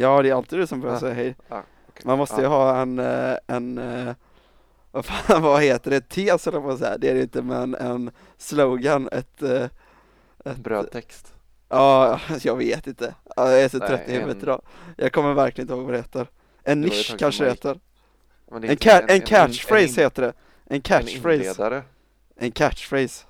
Ja, det är alltid du som börjar Ja. säga hej. Ah, okej. Man måste ju Ja. ha en, eh, en, eh, vad fan, vad heter det, tes eller vad säga, det är det inte men en slogan, ett, eh, ett Brödtext. Ja, jag vet inte. Ja, Jag är så Nej, trött i huvudet en- idag. Jag kommer verkligen inte ihåg vad det heter. En Det nisch kanske det heter. Det En, ca- en in- catchphrase en, heter det. En En catchphrase. En catchphrase.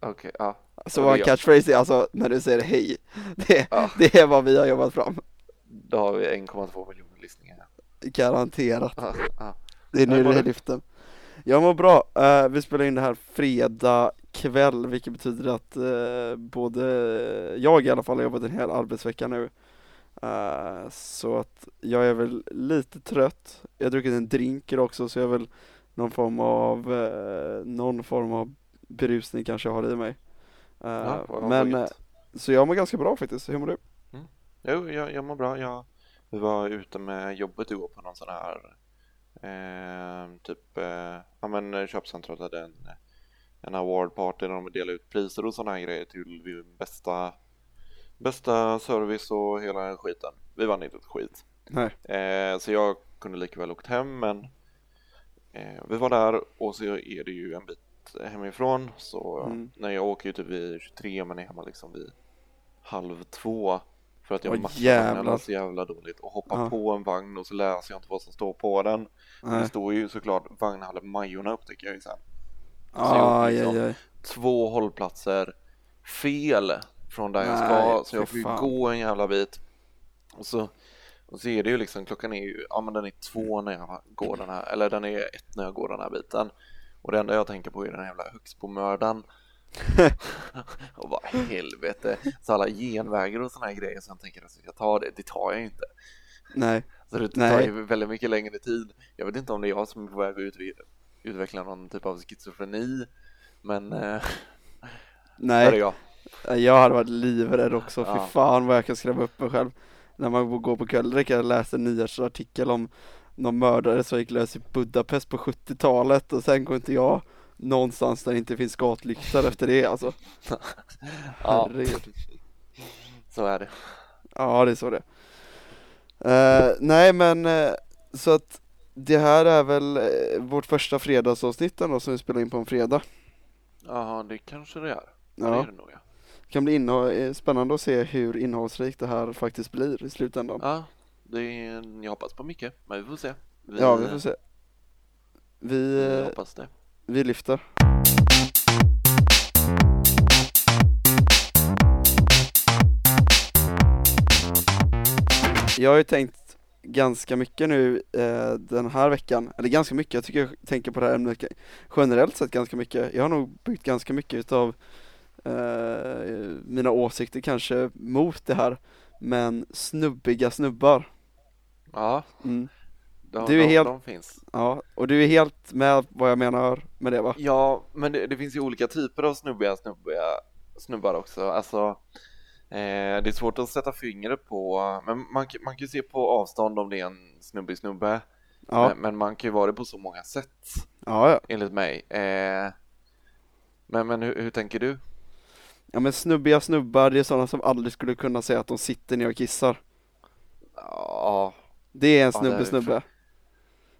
Okej, ja. Så vad en catchphrase är alltså när du säger hej. Det, Ja. det är vad vi har jobbat fram. Då har vi 1,2 miljoner lyssningar. Garanterat. Ja, ja. Det är nu det är lyften. Jag mår bra. Eh, vi spelar in det här fredag kväll, vilket betyder att eh, både jag i alla fall har jobbat en hel arbetsvecka nu. Eh, så att jag är väl lite trött. Jag har druckit en drink idag också, så jag är väl någon form av, någon form av berusning kanske jag har i mig. Ja, men, så jag mår ganska bra faktiskt. Hur mår du? Jo, jag, jag mår bra. Jag, vi var ute med jobbet igår på någon sån här eh, typ, eh, ja men köpcentret hade en, en award party där de delade ut priser och såna här grejer till bästa, bästa service och hela skiten. Vi vann inte ett skit. Nej. Eh, så jag kunde lika väl åkt hem men eh, vi var där och så är det ju en bit hemifrån så Mm. när jag åker ju typ vid 23 men är hemma liksom vid halv två för att jag jävlar. vagnarna så jävla dåligt och hoppar Ja. på en vagn och så läser jag inte vad som står på den. Det Nej. står ju såklart Vagnhallen Majorna upptäcker jag ju sen. Aj, liksom- aj, aj. Två hållplatser fel från där jag Nej, ska så jag får ju gå en jävla bit. Och så, och så är det ju liksom, klockan är ju, ja men den är två när jag går den här, eller den är ett när jag går den här biten. Och det enda jag tänker på är den här jävla Högsbomördaren. och bara helvete. Så alla genvägar och såna här grejer som jag tänker att jag ska ta det, det tar jag inte. Nej. Så det Nej. tar ju väldigt mycket längre tid. Jag vet inte om det är jag som är på väg att utve- utveckla någon typ av schizofreni. Men eh, där är Nej. jag. Jag hade varit livrädd också, fy Ja. fan vad jag kan skrämma upp mig själv När man går på kvällen, jag läste en nyhetsartikel om någon mördare som gick lös i Budapest på 70-talet och sen går inte jag någonstans där det inte finns gatlyktor efter det alltså Ja, så är det. Ja det är så det Eh, Nej men eh, så att det här är väl eh, vårt första fredagsavsnitt då som vi spelar in på en fredag Ja, det kanske det är. Ja. Det är det nog ja. det kan bli spännande att se hur innehållsrikt det här faktiskt blir i slutändan Ja, det är, jag hoppas på mycket, men vi får se. Vi, Ja vi får se Vi, Vi hoppas det. Vi lyfter Jag har ju tänkt ganska mycket nu eh, den här veckan, eller ganska mycket, jag tycker jag tänker på det här ämnet generellt sett ganska mycket. Jag har nog byggt ganska mycket utav eh, mina åsikter kanske mot det här, men snubbiga snubbar. Ja, Mm. De, Du är de, helt- de finns. Ja, och du är helt med vad jag menar med det va? Ja, men det, det finns ju olika typer av snubbiga, snubbiga snubbar också. Alltså, eh, det är svårt att sätta fingret på, men man, man kan ju se på avstånd om det är en snubbig snubbe. Ja, Men, men man kan ju vara det på så många sätt, ja, ja. enligt mig. Eh, men men hur, hur tänker du? Ja men snubbiga snubbar, det är sådana som aldrig skulle kunna säga att de sitter ner och kissar. Ja, Det är en Ja, det snubbe är snubbe.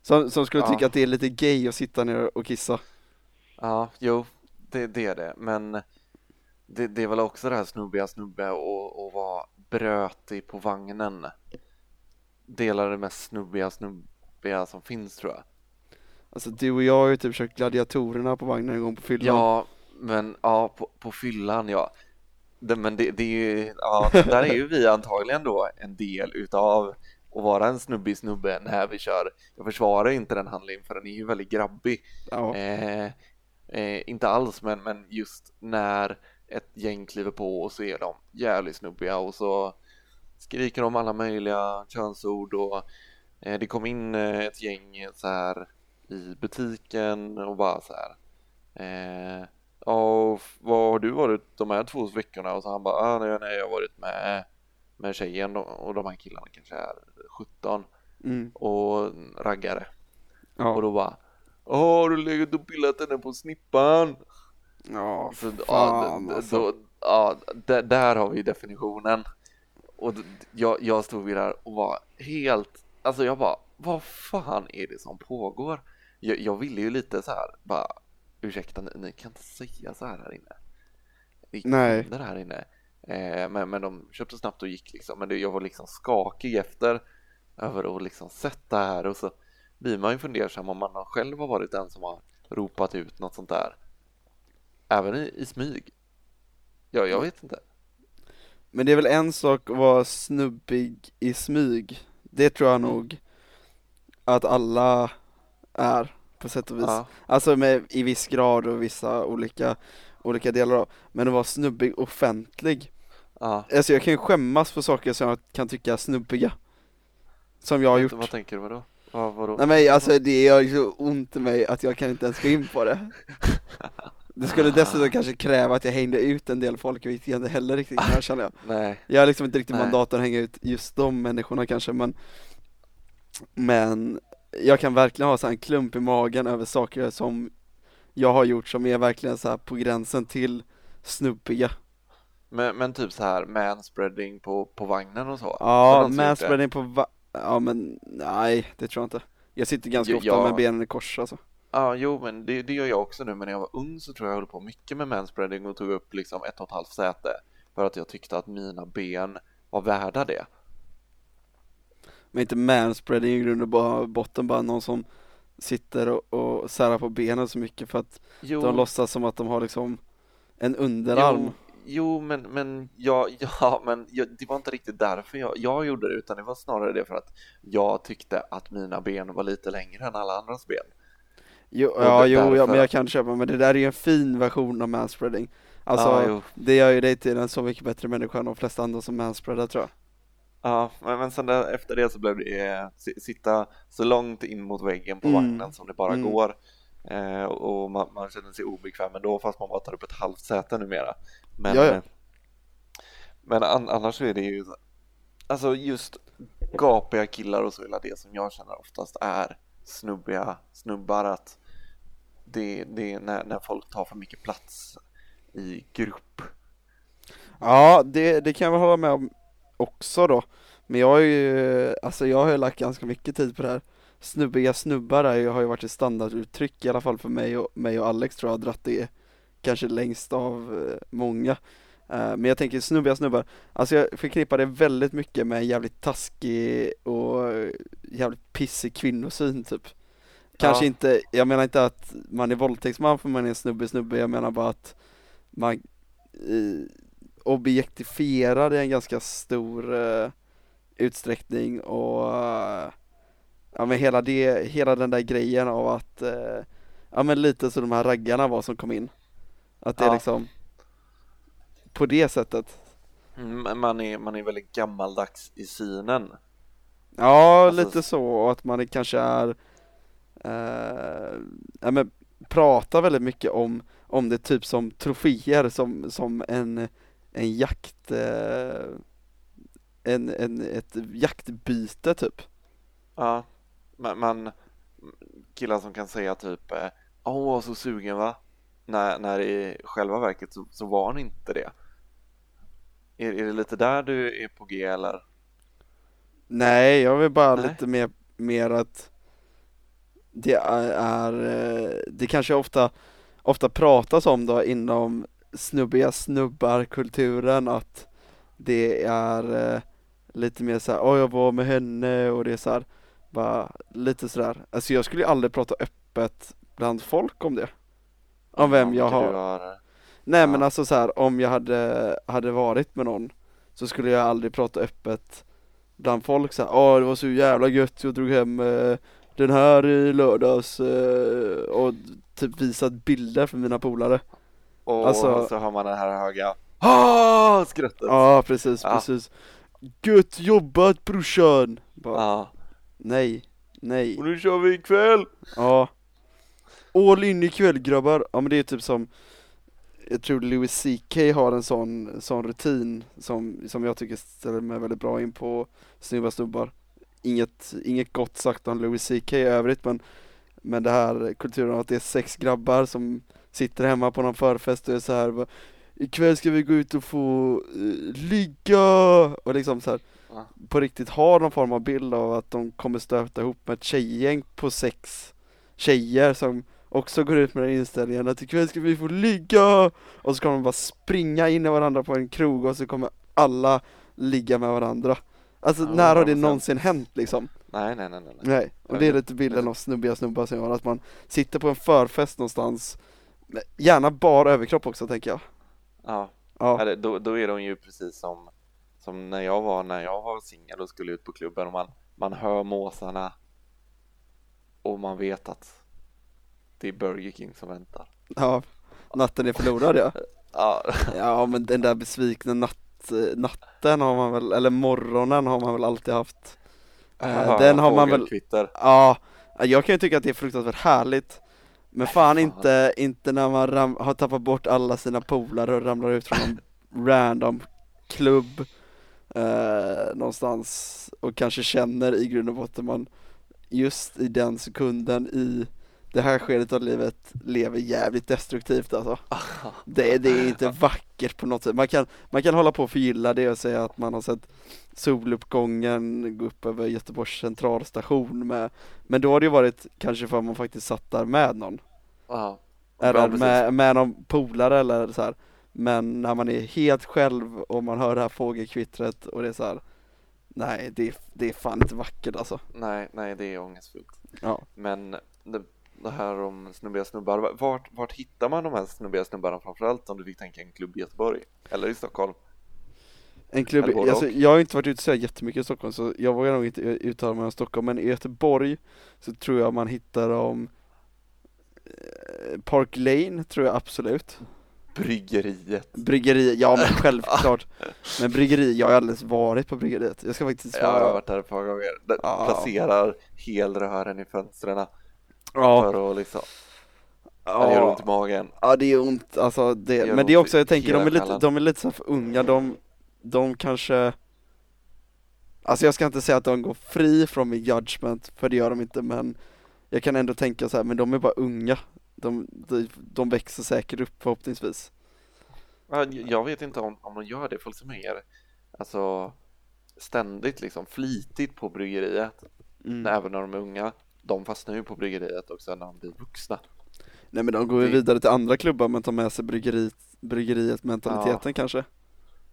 Som, som skulle Ja. tycka att det är lite gay att sitta ner och kissa. ja, jo, det, det är det. Men det, det är väl också det här snubbiga snubbe och, och vara brötig på vagnen. Delar det mest snubbiga snubbiga som finns tror jag. Alltså du och jag har ju typ kört gladiatorerna på vagnen en gång på fyllan. Ja, men ja, på, på fyllan ja. Det, men det, det är ju, ja, där är ju vi antagligen då en del utav att vara en snubbig snubbe när vi kör. Jag försvarar inte den handlingen för den är ju väldigt grabbig. Ja. Eh, eh, inte alls, men, men just när ett gäng kliver på och så är de jävligt snubbiga och så skriker de alla möjliga könsord och eh, det kom in eh, ett gäng så här i butiken och bara så här eh, Ja, och vad har du varit de här två veckorna? Och så han bara, ah, nej, nej, jag har varit med, med tjejen och, och de här killarna kanske är 17 Mm. och raggare. Och Ja. då bara, åh, har du legat och pillat henne på snippan? Ja, Så, ja, fan d- alltså. då, Ja, där, där har vi definitionen. Och jag, jag stod ju där och var helt, alltså jag bara, vad fan är det som pågår? Jag, jag ville ju lite så här, bara, ursäkta, ni, ni kan inte säga så här här inne. Det Nej. här inne. Eh, men, men de köpte snabbt och gick liksom, men det, jag var liksom skakig efter över att liksom sett det här och så blir man ju fundersam om man själv har varit den som har ropat ut något sånt där. Även i, i smyg. Ja, jag vet inte. Men det är väl en sak att vara snubbig i smyg. Det tror jag nog att alla är på sätt och vis. Ja, Alltså med, i viss grad och vissa olika, olika delar av. Men att vara snubbig offentlig. Ja. Alltså jag kan ju skämmas för saker som jag kan tycka är snubbiga. Som jag har gjort. Vad tänker du vadå? Vad, vadå? Nej men alltså det gör ju så ont i mig att jag kan inte ens gå in på det. Det skulle dessutom kanske kräva att jag hängde ut en del folk, vilket jag inte heller riktigt kan känner jag. Nej, Jag har liksom inte riktigt Nej. mandat att hänga ut just de människorna kanske men Men jag kan verkligen ha så här en klump i magen över saker som jag har gjort som är verkligen så här på gränsen till snubbiga men, men typ så här manspreading på, på vagnen och så. Ja, det? manspreading på va- Ja men nej, det tror jag inte Jag sitter ganska ofta jag- med benen i kors alltså Ja, jo, men det, det gör jag också nu. Men när jag var ung så tror jag jag höll på mycket med manspreading och tog upp liksom ett och ett halvt säte för att jag tyckte att mina ben var värda det. Men inte manspreading i grund och botten bara någon som sitter och, och särar på benen så mycket för att Jo, de låtsas som att de har liksom en underarm jo, jo men, men, ja, ja, men jag, det var inte riktigt därför jag, jag gjorde det, utan det var snarare det för att jag tyckte att mina ben var lite längre än alla andras ben. Jo, ja, jo, ja, men jag kan köpa, men det där är ju en fin version av manspreading Alltså, ja, jo. det gör ju dig till en så mycket bättre människa än de flesta andra som manspreadar tror jag Ja, men, men sen där, efter det så blev det eh, si- sitta så långt in mot väggen på Mm. vagnen som det bara Mm. går. Eh, och man, man känner sig obekväm ändå fast man bara tar upp ett halvt säte numera. Men, Ja, ja. eh, men an, annars så är det ju, alltså just gapiga killar och så är det som jag känner oftast är snubbiga snubbar att det, det är när, när folk tar för mycket plats i grupp. Ja, det, det kan jag väl hålla med om också då Men jag har ju, alltså jag har ju lagt ganska mycket tid på det här Snubbiga snubbar är har ju varit ett standarduttryck i alla fall för mig och, mig och Alex tror jag har dratt det kanske längst av eh, många. Eh, Men jag tänker snubbiga snubbar, alltså jag förknippar det väldigt mycket med en jävligt taskig och jävligt pissig kvinnosyn typ. Kanske Ja. inte, jag menar inte att man är våldtäktsman för man är en snubbe snubbe, jag menar bara att man objektifierar i en ganska stor eh, utsträckning och ja men hela det, hela den där grejen av att eh, ja men lite så de här raggarna var som kom in att det är Ja. liksom på det sättet Mm, Man är, man är väldigt gammaldags i synen. Ja, Alltså- lite så, och att man kanske är eh, ja, men pratar väldigt mycket om, om det typ som troféer, som, som en, en jakt, eh, en, en, ett jaktbyte typ. Ja, man, man killar som kan säga typ Åh, hon var så sugen va? När, när i själva verket så, så var hon inte det. Är, är det lite där du är på G eller? Nej, jag vill bara Nej. lite mer, mer att det är, är, eh, det kanske ofta, ofta pratas om då inom snubbiga snubbar-kulturen att det är eh, lite mer såhär, åh jag var med henne och det är såhär, bara lite sådär, alltså jag skulle ju aldrig prata öppet bland folk om det. Om vem jag har, har nej ja. men alltså så här, om jag hade, hade varit med någon så skulle jag aldrig prata öppet bland folk såhär, åh det var så jävla gött, jag drog hem eh, den här i lördags eh, och typ visat bilder för mina polare. och alltså- så har man den här höga ah, skrattet. Ja precis, Ja. precis. Gött jobbat brorsan! Bara, Ja. Nej, nej, Och nu kör vi ikväll! ja. All in ikväll grabbar! Ja men det är typ som jag tror Louis CK har en sån, sån rutin som, som jag tycker ställer mig väldigt bra in på snubbar snubbar. Inget, inget gott sagt om Louis CK i övrigt men, men det här kulturen att det är sex grabbar som sitter hemma på någon förfest och är så här ikväll ska vi gå ut och få uh, ligga och liksom så här, Ja. på riktigt har någon form av bild av att de kommer stöta ihop med ett tjejgäng på sex tjejer som också går ut med den inställningen att ikväll ska vi få ligga och så kommer de bara springa in i varandra på en krog och så kommer alla ligga med varandra. Alltså Ja, när har det 100%. någonsin hänt liksom? Nej, nej, nej, nej. nej. Och det är lite bilden av snubbiga snubbar som gör att man sitter på en förfest någonstans Gärna bara överkropp också tänker jag Ja, Ja, då, då är de ju precis som, som när jag var när jag var singel och skulle ut på klubben och man, man hör måsarna och man vet att det är Burger King som väntar. ja natten är förlorad ja Ja, Ja men den där besvikna natt, natten har man väl, eller morgonen har man väl alltid haft Eh, Den har man väl, Fågelkvitter. ja, jag kan ju tycka att det är fruktansvärt härligt Men fan fan. inte, inte när man ram, har tappat bort alla sina polare och ramlar ut från någon random klubb eh, någonstans och kanske känner i grund och botten man just i den sekunden i det här skedet av livet lever jävligt destruktivt alltså det, det är inte vackert på något sätt, man kan, man kan hålla på och förgylla det och säga att man har sett soluppgången gå upp över Göteborgs centralstation med Men då har det ju varit kanske för att man faktiskt satt där med någon Ja, precis. med, med någon polare eller så här. Men när man är helt själv och man hör det här fågelkvittret och det är så här. Nej det är, det är fan inte vackert alltså Nej, nej, det är ångestfullt. Ja, Men det, det här om snubbiga snubbar, vart, vart hittar man de här snubbiga snubbarna framförallt om du fick tänka en klubb i Göteborg? Eller i Stockholm? En klubb, alltså, jag har inte varit ute så jättemycket i Stockholm så jag vågar nog inte uttala mig om Stockholm men i Göteborg så tror jag man hittar dem eh, Park Lane tror jag absolut Bryggeriet. Bryggeri, ja men självklart Men bryggeri, jag har aldrig varit på bryggeriet Jag ska faktiskt Ja, jag har svara varit där ett par gånger. De Ja. placerar helrören i fönstren Ja, för att liksom, ja. det gör ont i magen. ja det är ont alltså det, gör Men det är också, jag tänker de är lite, de är lite så för unga, de, de kanske Alltså jag ska inte säga att de går fri från min judgment, för det gör de inte men Jag kan ändå tänka så här, men de är bara unga De, de, de växer säkert upp förhoppningsvis Ja, Jag vet inte om, om de gör det, som är alltså ständigt liksom flitigt på bryggeriet, mm. även när de är unga. De fastnar ju på bryggeriet också när de blir vuxna. Nej men de går ju vidare till andra klubbar men tar med sig bryggeriet, bryggeriet mentaliteten kanske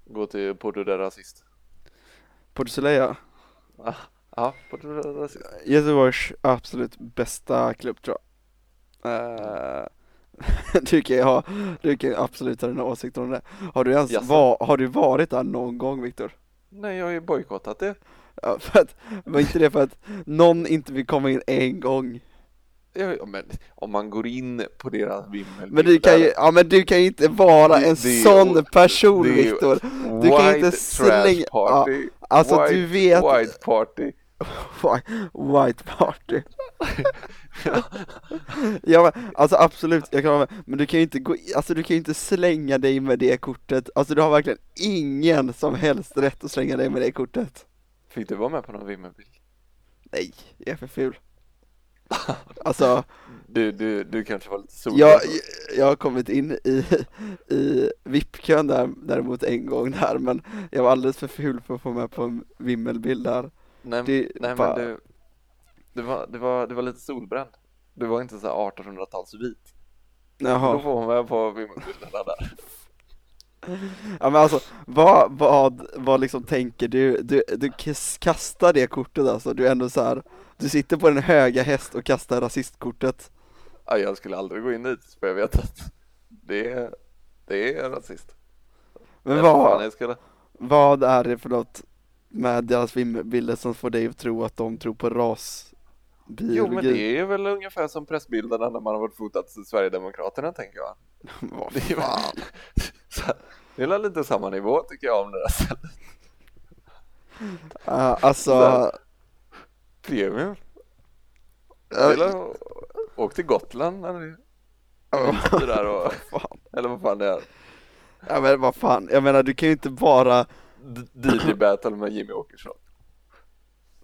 Gå till Porto de Rasist. Port Soleil Ah, ja, Porto de Rasist. Göteborgs absolut bästa klubb tror jag Eh, Du kan ha, du kan absolut ha dina åsikter om det Har du ens va, har du varit där någon gång Viktor? Nej, jag har ju bojkottat det. Ja, för att, var inte det för att någon inte vill komma in en gång? Ja, men om man går in på deras vimmelbilder. Men du kan ju, ja men du kan ju inte vara en det sån person Viktor Du kan inte slänga- party. Alltså white, du vet, White party. White party. Ja men alltså absolut, jag kan vara med, men du kan ju inte gå, alltså du kan ju inte slänga dig med det kortet. Alltså du har verkligen ingen som helst rätt att slänga dig med det kortet. Fick du vara med på någon vimmelbild? Nej, jag är för ful. Alltså, Du, du, du kanske var lite solbränd? jag, jag har kommit in i, i VIP-kön där, däremot en gång där men jag var alldeles för ful för att få med på en vimmelbild där Nej, det- nej bara- men du, du, var, du, var, du var lite solbränd. Du var inte så här 1800-tals vit. Då Jaha, får man med på vimmelbilderna där. ja men alltså vad, vad, vad liksom tänker du, du, du kas- kastar det kortet alltså, du är ändå så här. Du sitter på en höga häst och kastar rasistkortet Ja, jag skulle aldrig gå in dit för jag vet att det är, det är rasist. Men vad, vad är det för något med deras vimmelbilder som får dig att tro att de tror på rasbiologi? jo men det är väl ungefär som pressbilderna när man har varit fotat Sverigedemokraterna tänker jag. Vad Det är, fan. det är lite samma nivå tycker jag om det där stället. Ja, alltså, Så- Premium. Eller, åk till Gotland ni är där och, eller vad fan det är. ja men vad fan, jag menar du kan ju inte bara D- DJ battle med Jimmy Åkesson.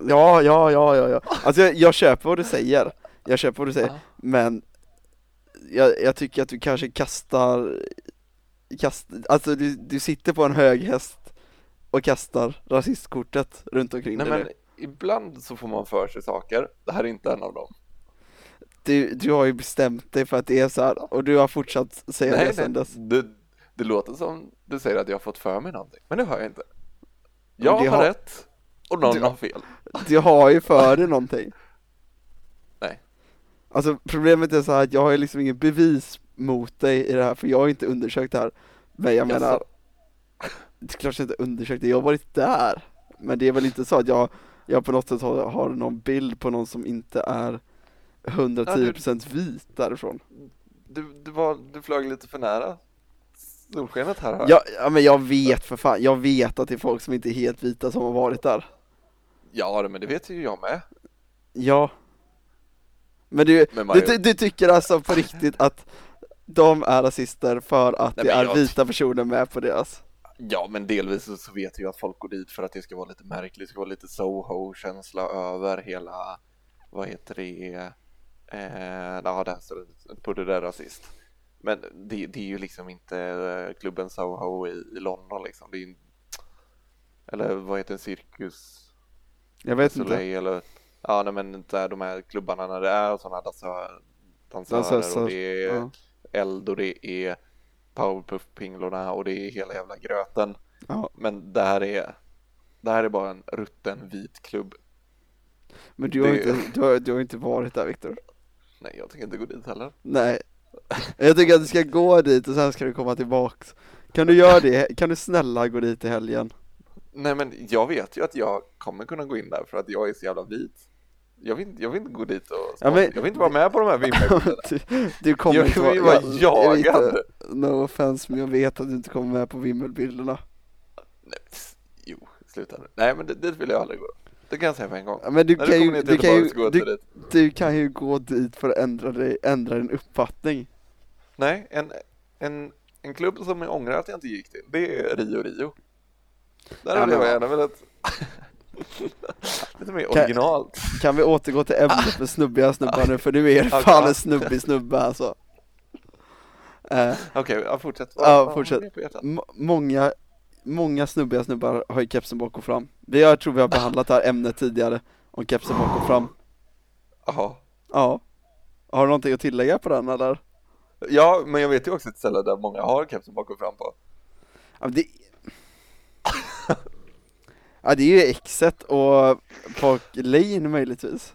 Ja, ja, ja, ja, ja. Alltså jag, jag köper vad du säger, jag köper vad du säger, Ja. men jag, jag tycker att du kanske kastar kast, alltså du, du sitter på en hög häst och kastar rasistkortet runt omkring Nej dig men ibland så får man för sig saker, det här är inte en av dem. du, du har ju bestämt dig för att det är så här och du har fortsatt säga det Nej, sen nej, dess. det, det låter som du säger att jag har fått för mig någonting, men det har jag inte. Jag har har- rätt och någon Du- har fel. Du har ju för dig någonting. Nej. Alltså problemet är så här att jag har ju liksom ingen bevis mot dig i det här för jag har inte undersökt det här. Men jag menar, det är klart jag inte undersökt det, jag har varit där. Men det är väl inte så att jag, jag på något sätt har, har någon bild på någon som inte är 110% vit därifrån. Du, du, var, du flög lite för nära solskenet här. här. Ja, ja men jag vet för fan, jag vet att det är folk som inte är helt vita som har varit där. ja, men det vet ju jag med. Ja. Men du, Mario- du, du tycker alltså på riktigt att de är rasister för att Nej, det är jag- vita personer med på deras? Ja, men delvis så, vet jag att folk går dit för att det ska vara lite märkligt, det ska vara lite Soho-känsla över hela, vad heter det, eh, ja, det på det där rasist. Men det, det är ju liksom inte eh, klubben Soho i, i London liksom, det är ju, eller vad heter en cirkus, Jag vet inte. Soleil eller, ja nej men där de här klubbarna när det är sådana dansörer, dansörer Dansöser, och det är Ja. eld och det är powerpuff-pinglorna och det är hela jävla gröten. Ja. Men det här är, det här är bara en rutten vit klubb. Men du har, Det- inte, du, har, du har inte varit där Viktor. Nej, jag tänker inte gå dit heller. Nej. Jag tycker att du ska gå dit och sen ska du komma tillbaks. Kan du göra det? Kan du snälla gå dit i helgen? Nej, men jag vet ju att jag kommer kunna gå in där för att jag är så jävla vit. Jag vill, inte- jag vill inte gå dit och Ja, men- jag vill inte vara med på de här vimmelbilderna. du, du kommer Jag inte vara jag- jag vet jagad. inte, No offense men jag vet att du inte kommer med på vimmelbilderna. Nej, jo, sluta nu. Nej, men dit, vill jag aldrig gå. Det kan jag säga på en gång. Ja, men du När kan, du ju, du, kan ju, jag du, du kan ju gå dit för att ändra, dig, ändra din uppfattning. Nej, en, en, en klubb som jag ångrar att jag inte gick till, det är Rio Rio. Där Ja, hade jag gärna velat lite mer Kan- originalt. Kan vi återgå till ämnet med snubbiga snubbar nu för nu är det fan en snubbig snubbe alltså. Eh, Okej, ja, fortsätt. Ja, Vad- fortsätt. många, många snubbiga snubbar har ju kepsen bak och fram. Vi jag tror vi har behandlat det här ämnet tidigare, om kepsen bak och fram. Jaha. Ja. Har du någonting att tillägga på den eller? Ja, men jag vet ju också ett ställe där många har kepsen bak och fram på. Ja, det... ja det är ju Exet och Park Lane möjligtvis.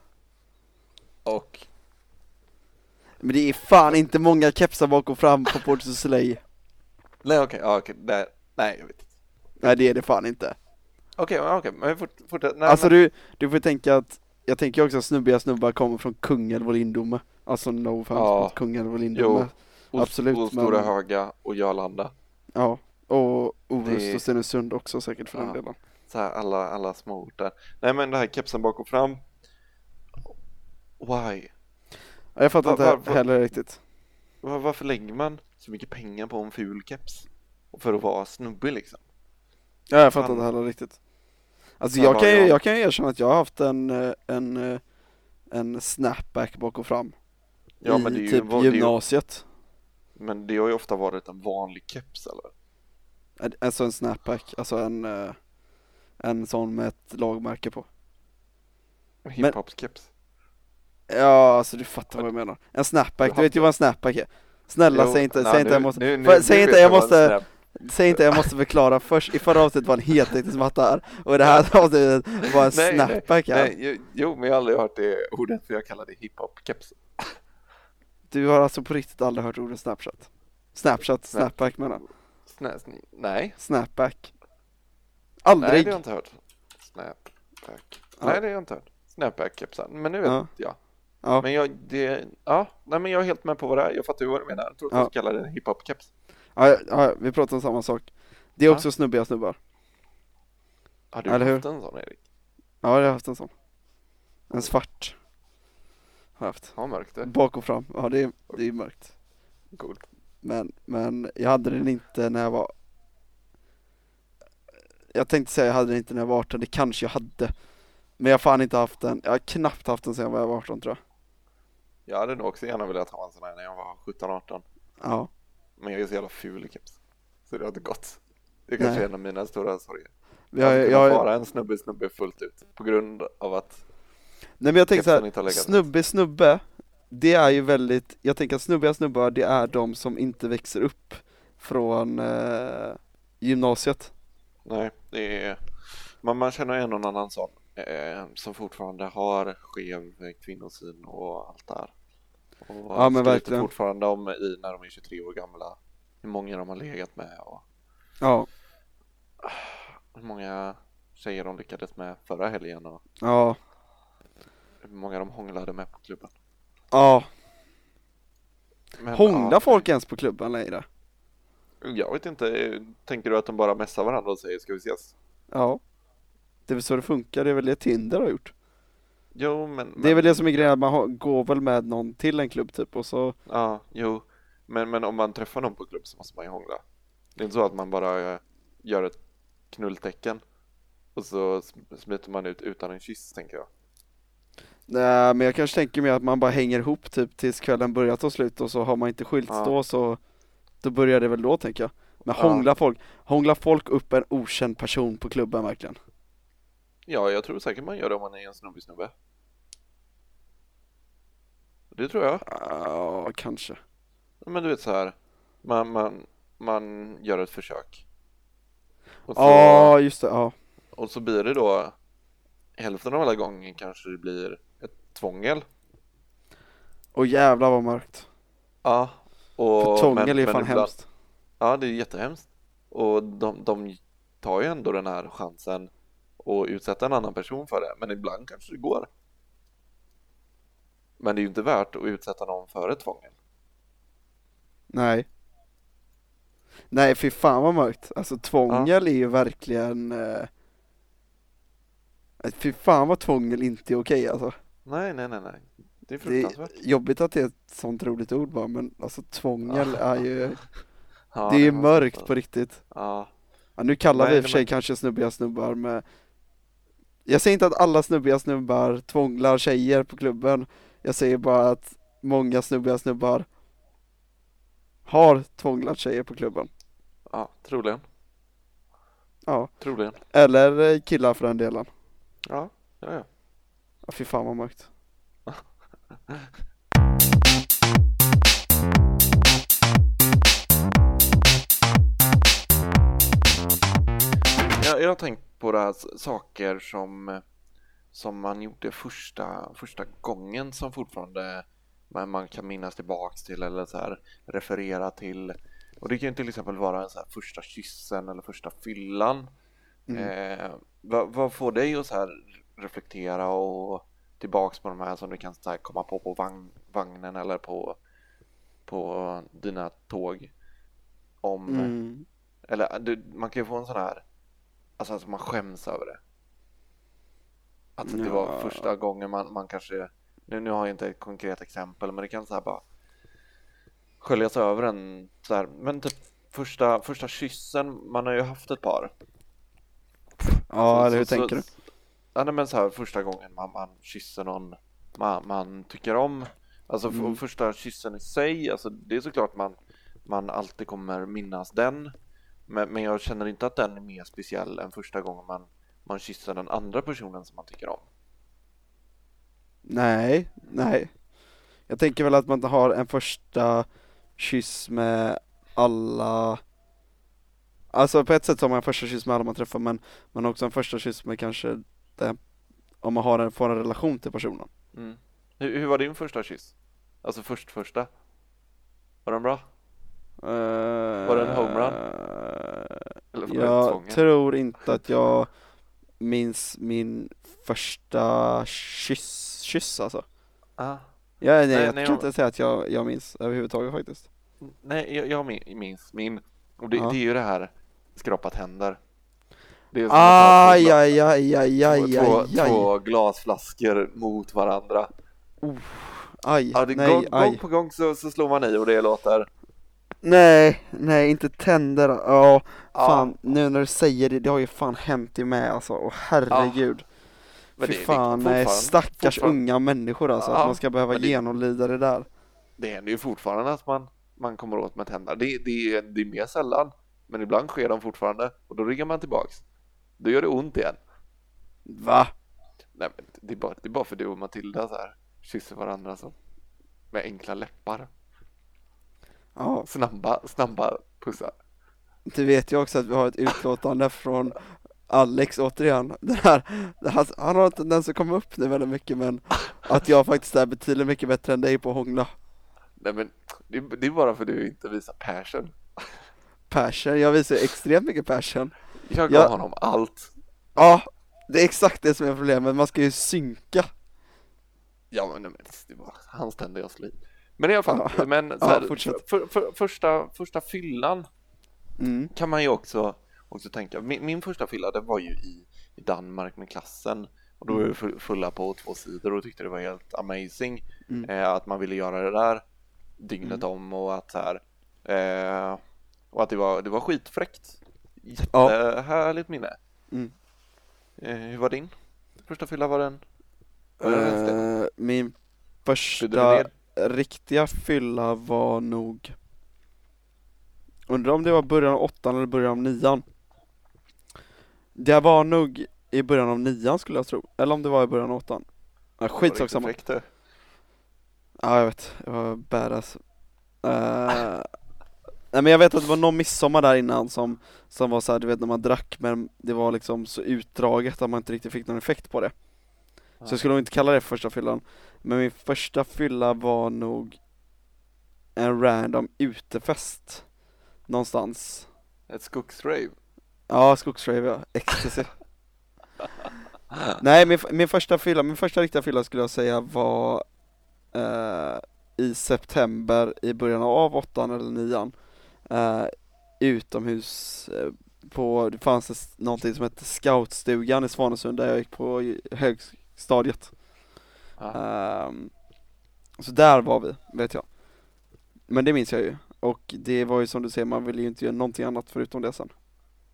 Och Men det är fan inte många kepsar bak och fram på Port Soleil. nej okej, ja, okej, nej, nej jag vet inte. Nej det är det fan inte. Okej, men okej, men fort, fortsätt. Nej, Alltså men, du, du får tänka att, jag tänker också att snubbiga snubbar kommer från Kungälv och Lindome. Alltså no offense Ja. mot Kungälv och Lindome. Jo, absolut, Och Stora men- Höga och Jörlanda. Ja, och Orust Det- och Stenungsund också säkert för den Ja. delen. Så här, alla, alla små orter. Nej men det här kepsen bak och fram. Why? Ja, jag fattar Va- inte varför- heller riktigt. Var, varför lägger man så mycket pengar på en ful keps? Och för att vara snubbig liksom. Ja, jag fattar inte heller riktigt. Alltså jag kan, ju, jag- jag kan ju erkänna att jag har haft en, eh, en, eh, en snapback bak och fram. Ja I men det är ju, typ vad- det ju gymnasiet. Men det har ju ofta varit en vanlig keps eller? Alltså en snapback, alltså en, eh, en sån med ett lagmärke på. En hiphop-keps? Ja, alltså du fattar vad jag menar. En snapback, du vet ju vad en snapback är. Snälla Jo, säg inte, nej, säg inte nu- jag måste, nu- nu- säg inte jag måste, säg inte jag måste förklara först, i förra avsnittet var en heltäckningsmatta här, och i det här avsnittet var en Nej, snapback här. Nej, jo, men jag har aldrig hört det ordet för jag kallar det hiphop-keps. Du har alltså på riktigt aldrig hört ordet snapchat? Snapchat, Snap. snapback menar sni, nej, Snapback. nej Aldrig? det har jag inte hört. Snapback. Ja. Nej det har jag inte hört. Snapback-kepsar, men nu vet Ja. jag. Ja. Men jag, det, ja, nej men jag är helt med på vad det är. Jag fattar vad du menar. Jag tror att Ja. du kallar det hiphop-keps. Ja, ja, vi pratar om samma sak. Det är Ja. också snubbiga snubbar. Har du Eller hur? haft en sån Erik? Ja, jag har haft en sån. En svart. Har jag haft. Ja, mörkt det. Bak och fram. Ja, det är, det är mörkt. Coolt. Men, men jag hade den inte när jag var Jag tänkte säga jag hade den inte när jag var 18, det kanske jag hade Men jag har fan inte haft den, jag har knappt haft den sedan jag var 18 tror jag Jag hade nog också gärna velat ha en sån här när jag var 17-18. Ja, Men jag är så jävla ful i keps. Så det har inte gått. Det kanske Nej. är en av mina stora sorger. Jag, att jag, kunna vara en snubbe snubbe fullt ut på grund av att nej men jag tänker så kepsen här, inte har legat snubbe snubbe, det är ju väldigt, jag tänker att snubbiga snubbar det är de som inte växer upp från eh, gymnasiet. Nej, det är man, man känner en och annan sån eh, som fortfarande har skev kvinnosyn och allt det här. Och Ja, men verkligen. fortfarande om i när de är 23 år gamla hur många de har legat med och Ja, hur många tjejer de lyckades med förra helgen och ja, hur många de hånglade med på klubben. ja. Men, Hånglar ja, folk ens på klubben längre? Jag vet inte, tänker du att de bara messar varandra och säger ska vi ses? Ja. Det är väl så det funkar, det är väl det Tinder har gjort. Jo, men, men Det är väl det som är grejen, att man går väl med någon till en klubb typ och så, Ja, jo, men, men om man träffar någon på klubb så måste man ju hångla. Det är inte så att man bara eh, gör ett knulltecken och så sm- smiter man ut utan en kyss, tänker jag. Nej men jag kanske tänker mig att man bara hänger ihop typ tills kvällen börjar ta slut och så har man inte skilts Ja. då så, då börjar det väl då tänker jag. Men Ja. hånglar folk, hånglar folk upp en okänd person på klubben verkligen? Ja, jag tror säkert man gör det om man är en snubbig snubbe. Det tror jag. Ja, kanske. Men du vet så här, man, man, man gör ett försök. Så, Ja, just det, ja. och så blir det då hälften av alla gånger kanske det blir tvångel. Och jävlar vad mörkt. Ja. Och, För tvångel är ju fan ibland- hemskt. Ja, det är jättehemskt. Och de, de tar ju ändå den här chansen att utsätta en annan person för det. Men ibland kanske det går. Men det är ju inte värt att utsätta någon för ett tvångel. Nej. Nej, fy fan vad mörkt. Alltså tvångel är ju verkligen eh... Fy fan vad tvångel inte är okej alltså. Nej, nej, nej, nej. Det är Det fruktansvärt. är jobbigt att det är ett sånt roligt ord bara, men alltså tvångel är ju, Ja, det är ju mörkt på riktigt. Ja, Ja, nu kallar Nej, vi i och för sig men- kanske snubbiga snubbar med Jag säger inte att alla snubbiga snubbar tvånglar tjejer på klubben Jag säger bara att många snubbiga snubbar har tvånglat tjejer på klubben ja, troligen. Ja, Troligen. eller killar för den delen Ja, ja, ja. Ja, Fy fan vad mörkt Jag, jag har tänkt på det här saker som, som man gjorde första, första gången som fortfarande man, man kan minnas tillbaks till eller så här referera till. Och det kan ju till exempel vara en så här första kyssen eller första fyllan. Mm. Eh, vad, vad får dig att så här reflektera och tillbaks på de här som du kan så här komma på på vagn, vagnen eller på, på dina tåg? Om, mm. eller du, man kan ju få en sån här, alltså att man skäms över det. Att det var Ja. första gången man, man kanske, nu, nu har jag inte ett konkret exempel, men det kan så här bara sköljas över en så här, men typ första, första kyssen, man har ju haft ett par. Ja, Så- eller hur så- tänker du? Ja, nej, men så här första gången man, man kysser någon man, man tycker om. Alltså för, Mm. första kyssen i sig, alltså det är såklart man, man alltid kommer minnas den. Men, men jag känner inte att den är mer speciell än första gången man, man kysser den andra personen som man tycker om. Nej, nej Jag tänker väl att man har en första kyss med alla Alltså på ett sätt så har man en första kyss med alla man träffar men man har också en första kyss med kanske den, om man har en, får en relation till personen Mm. Hur, hur var din första kyss? Alltså först första? Var den bra? Var det en homerun? Var ett Jag tror inte att jag minns min första kyss, kyss alltså Ah. ja, nej, Nej, jag nej, kan jag- inte säga att jag, jag minns överhuvudtaget faktiskt Nej, jag, jag min- minns min. Och det, Ja. det är ju det här skrapat händer. Det är som Aj, aj, aj, aj, aj, två, aj, aj, två glasflaskor mot varandra. aj, Ja, det, nej, gång, gång aj. på gång så, så slår man i och det låter Nej, nej, inte tänder. Ja, Ja. fan, nu när du säger det, det har ju fan hänt i med alltså. Åh herregud. Men Fy det- det- fan, nej, stackars fortfarande- unga människor alltså. Ja, Att man ska behöva det- genomlida det där. Det händer ju fortfarande att man, man kommer åt med tänderna. Det, det, är- det är mer sällan. Men ibland sker de fortfarande och då ryggar man tillbaks. Då gör det ont igen. Va? Nej men det är bara, det är bara för du och Matilda så här kysser varandra så med enkla läppar. Ja, Snabba, snabba pussar. du vet ju också att vi har ett utlåtande från Alex återigen, den här, det här, han har en tendens att komma upp nu väldigt mycket men att jag faktiskt är betydligt mycket bättre än dig på att hångla. Nej men det, är- det är bara för att du inte visar passion. Passion, jag visar extremt mycket passion. Jag gav Ja. honom allt. Ja, det är exakt det som är problemet, man ska ju synka. Ja men men det var hans tänder jag slog. Men i alla fall, Ja. men så Ja, här, fortsätt. för, för, första, första fyllan Mm. kan man ju också, också tänka. Min, min första fylla det var ju i, i Danmark med klassen och då var vi full- fulla på två sidor och tyckte det var helt amazing Mm. eh, att man ville göra det där dygnet om och att så här eh, och att det var, det var skitfräckt. Jättehärligt minne. Mm. Eh, hur var din första fylla? Var den? Var den? Eh, min första riktiga fylla var nog Undrar om det var början av åttan eller början av nian Det var nog i början av nian skulle jag tro, eller om det var i början av åttan ja, Skitsak samma. Ja jag vet, jag var badass Eh, Nej men jag vet att det var någon midsommar där innan som, som var så här, du vet när man drack men det var liksom så utdraget att man inte riktigt fick någon effekt på det. Så jag skulle nog inte kalla det första fyllan. Men min första fylla var nog en random utefest Någonstans. Ett skogsrave. Ja, skogsrave ja, ecstasy. Nej min, min första fylla, min första riktiga fylla skulle jag säga var eh, i september i början av åttan eller nian eh, utomhus eh, på, det fanns det någonting som hette scoutstugan i Svanesund där jag gick på högstadiet Ja. Ehm, Så där var vi, vet jag Men det minns jag ju Och det var ju som du säger, man ville ju inte göra någonting annat förutom det sen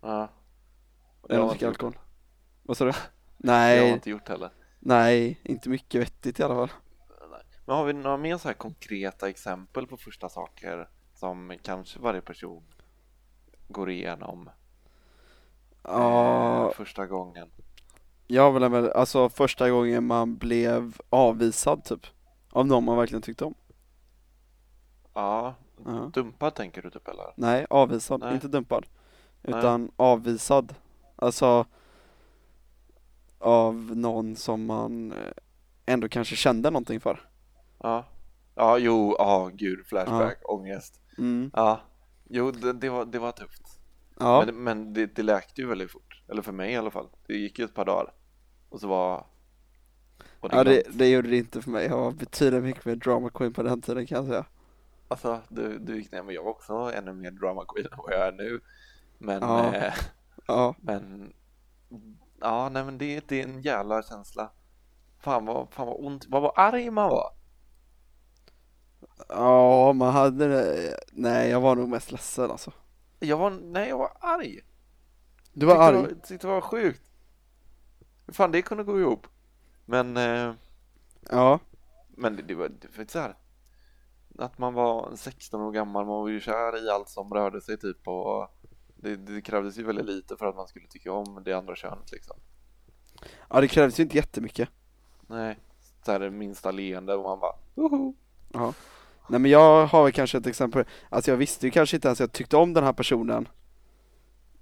Ja. Jag Än att inte dricka alkohol Vad sa du? det. Jag har Nej, inte gjort heller. nej, inte mycket vettigt i alla fall Men har vi några mer så här konkreta exempel på första saker som kanske varje person går igenom Ja, eh, första gången? jag vill väl, alltså första gången man blev avvisad typ Av någon man verkligen tyckte om Ja, Ja. dumpad tänker du typ eller? Nej, avvisad, Nej. inte dumpad Nej. Utan avvisad Alltså Av någon som man eh, ändå kanske kände någonting för Ja. Ja, jo, ja, gud, flashback, ångest. Mm. Ja, jo, det, det, var, det var tufft. Ja, Men, men det, det läkte ju väldigt fort. Eller för mig i alla fall. Det gick ju ett par dagar. Och så var... var ja det, det gjorde det inte för mig, jag var betydligt mycket mer drama queen på den tiden kan jag säga Alltså, du, du gick ner, men jag var också ännu mer drama queen än vad jag är nu. Men, Ja. eh, Ja, men, ja, nej men det, det är en jävla känsla. Fan vad, fan vad ont, vad var arg man var. Ja man hade det, nej jag var nog mest ledsen alltså Jag var, nej jag var arg. Du var tyckte arg? Det var, tyckte det var sjukt. Hur fan det kunde gå ihop. Men, eh, Ja, men det, det var, det så här. Att man var 16 år gammal, man var ju kär i allt som rörde sig typ och det, det krävdes ju väldigt lite för att man skulle tycka om det andra könet liksom. ja det krävdes ju inte jättemycket Nej, så här minsta leende och man bara Woho! Ja. Nej men jag har väl kanske ett exempel, alltså jag visste ju kanske inte ens att jag tyckte om den här personen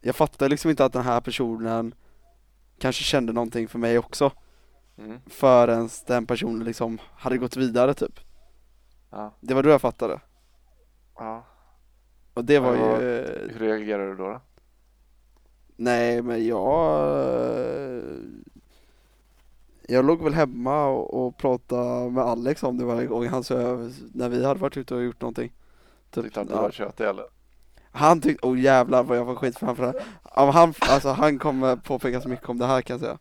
Jag fattade liksom inte att den här personen kanske kände någonting för mig också mm. förrän den personen liksom hade gått vidare typ Ja, Det var då jag fattade ja. och det var Ja, ju, eh, Hur reagerar du då? då? nej men jag Jag låg väl hemma och, och pratade med Alex om det varje gång han så när vi hade varit ute och gjort någonting typ, Tyckte han att du var tjötig eller? Han tyckte, oh jävlar vad jag får skit framför det här. Han, alltså han kommer påpeka så mycket om det här kan jag säga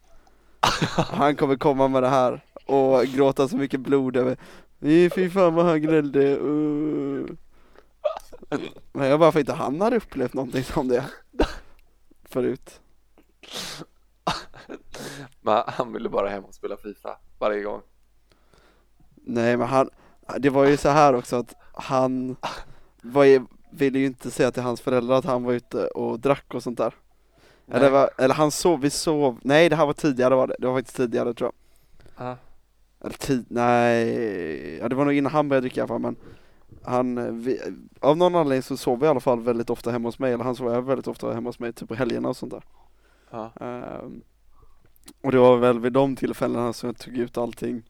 Han kommer komma med det här och gråta så mycket blod över "Fy, fan vad han gnällde, uh. Men jag bara för inte han hade upplevt någonting som det Förut Men han ville bara hem och spela Fifa varje gång. Nej men han, det var ju så här också att han var ju ville ju inte säga till hans föräldrar att han var ute och drack och sånt där. Nej. Eller, var, eller han sov, vi sov, nej det här var tidigare var det, det var faktiskt tidigare tror jag. Ja. Eller tid, nej, ja det var nog innan han började dricka i alla fall men han, vi, av någon anledning så sov vi i alla fall väldigt ofta hemma hos mig, eller han sov väldigt ofta hemma hos mig, typ på helgerna och sånt där. Ja. Ehm, och det var väl vid de tillfällena som jag tog ut allting,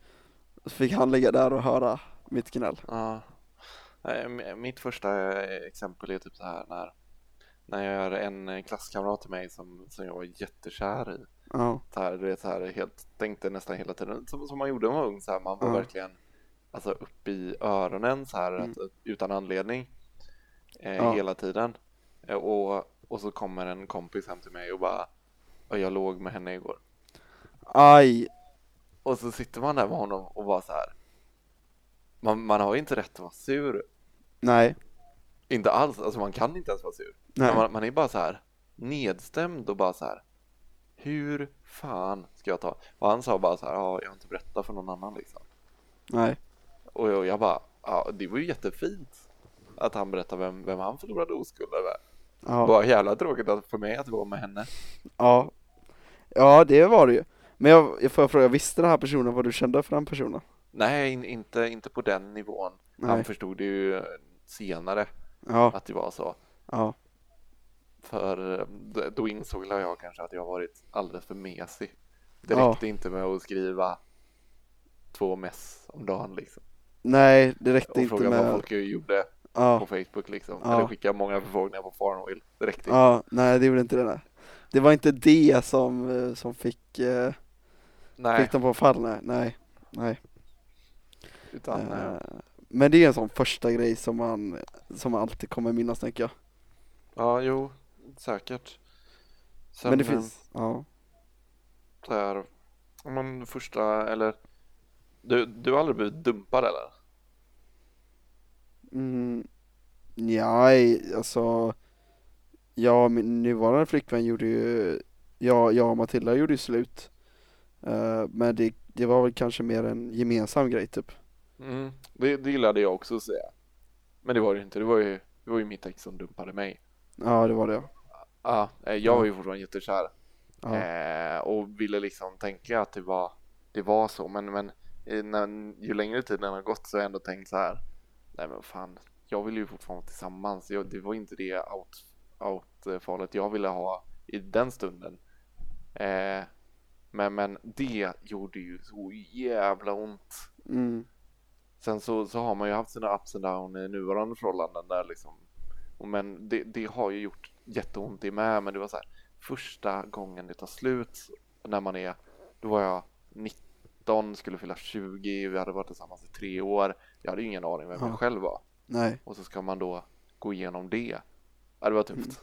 så fick han ligga där och höra mitt gnäll. Ja. Mitt första eh, exempel är typ så här när, när jag är en eh, klasskamrat till mig som, som jag var jättekär i. Ja, Så här, du vet, så här, helt, tänkte nästan hela tiden som, som man gjorde när man var ung. Så här, man var Ja. verkligen alltså, upp i öronen så här, Mm. att, utan anledning eh, Ja. hela tiden. Eh, och, och så kommer en kompis hem till mig och bara "Ja, jag låg med henne igår. Aj, Och så sitter man där med honom och bara så här. Man, man har ju inte rätt att vara sur. nej, Inte alls, alltså man kan inte ens vara sur. nej, Man, man är bara så här nedstämd och bara så här. Hur fan ska jag ta? Och han sa bara så här, ja, jag har inte berättat för någon annan liksom. nej, Och jag, jag bara, ja, det var ju jättefint att han berättade vem, vem han förlorade oskuld över. ja. Bara jävla tråkigt att för mig att vara med henne. Ja, ja det var det ju. Men jag, jag får fråga, visste den här personen vad du kände för den personen? Nej, in, inte, inte på den nivån. Han Nej. förstod det ju senare Ja, att det var så. ja, För då insåg jag kanske att jag varit alldeles för mesig. Det Ja. räckte inte med att skriva två mess om dagen liksom. nej det räckte Och inte fråga vad med, folk gjorde på ja, Facebook liksom. Ja. Eller skicka många förfrågningar på Farmville. Det räckte inte. ja, nej det gjorde inte det nej. Det var inte det som, eh, som fick, eh, Nej, fick dem på fall, nej, nej, nej. utan eh, Eh, Men det är en sån första grej som man, som man alltid kommer minnas tänker jag. ja, jo, säkert. Sen, Men det eh, finns, ja. Så här, om man första, eller du, du har aldrig blivit dumpad eller? Mm, nej, alltså Ja, min nuvarande flickvän gjorde ju Ja, jag och Matilda gjorde ju slut Eh, Men det, det var väl kanske mer en gemensam grej typ Mm, det, det gillade jag också att säga. Men det var det inte, det var ju, det var ju mitt ex som dumpade mig. Ja, det var det Ja, eh, jag var ju fortfarande jättekär. ja. Eh, och ville liksom tänka att det var, det var så, men, men när, ju längre tiden har gått så har jag ändå tänkt så här. Nej men fan, jag vill ju fortfarande vara tillsammans. Jag, det var inte det out, out-fallet jag ville ha i den stunden. Eh, men, men det gjorde ju så jävla ont. Mm, Sen så, så har man ju haft sina ups and downs i nuvarande förhållanden där liksom. Men det, det har ju gjort jätteont i med, men det var så här första gången det tar slut när man är, då var jag 19, skulle fylla 20, vi hade varit tillsammans i tre år. Jag hade ju ingen aning vem Ja. jag själv var. nej, Och så ska man då gå igenom det. Ja, det var tufft. Mm.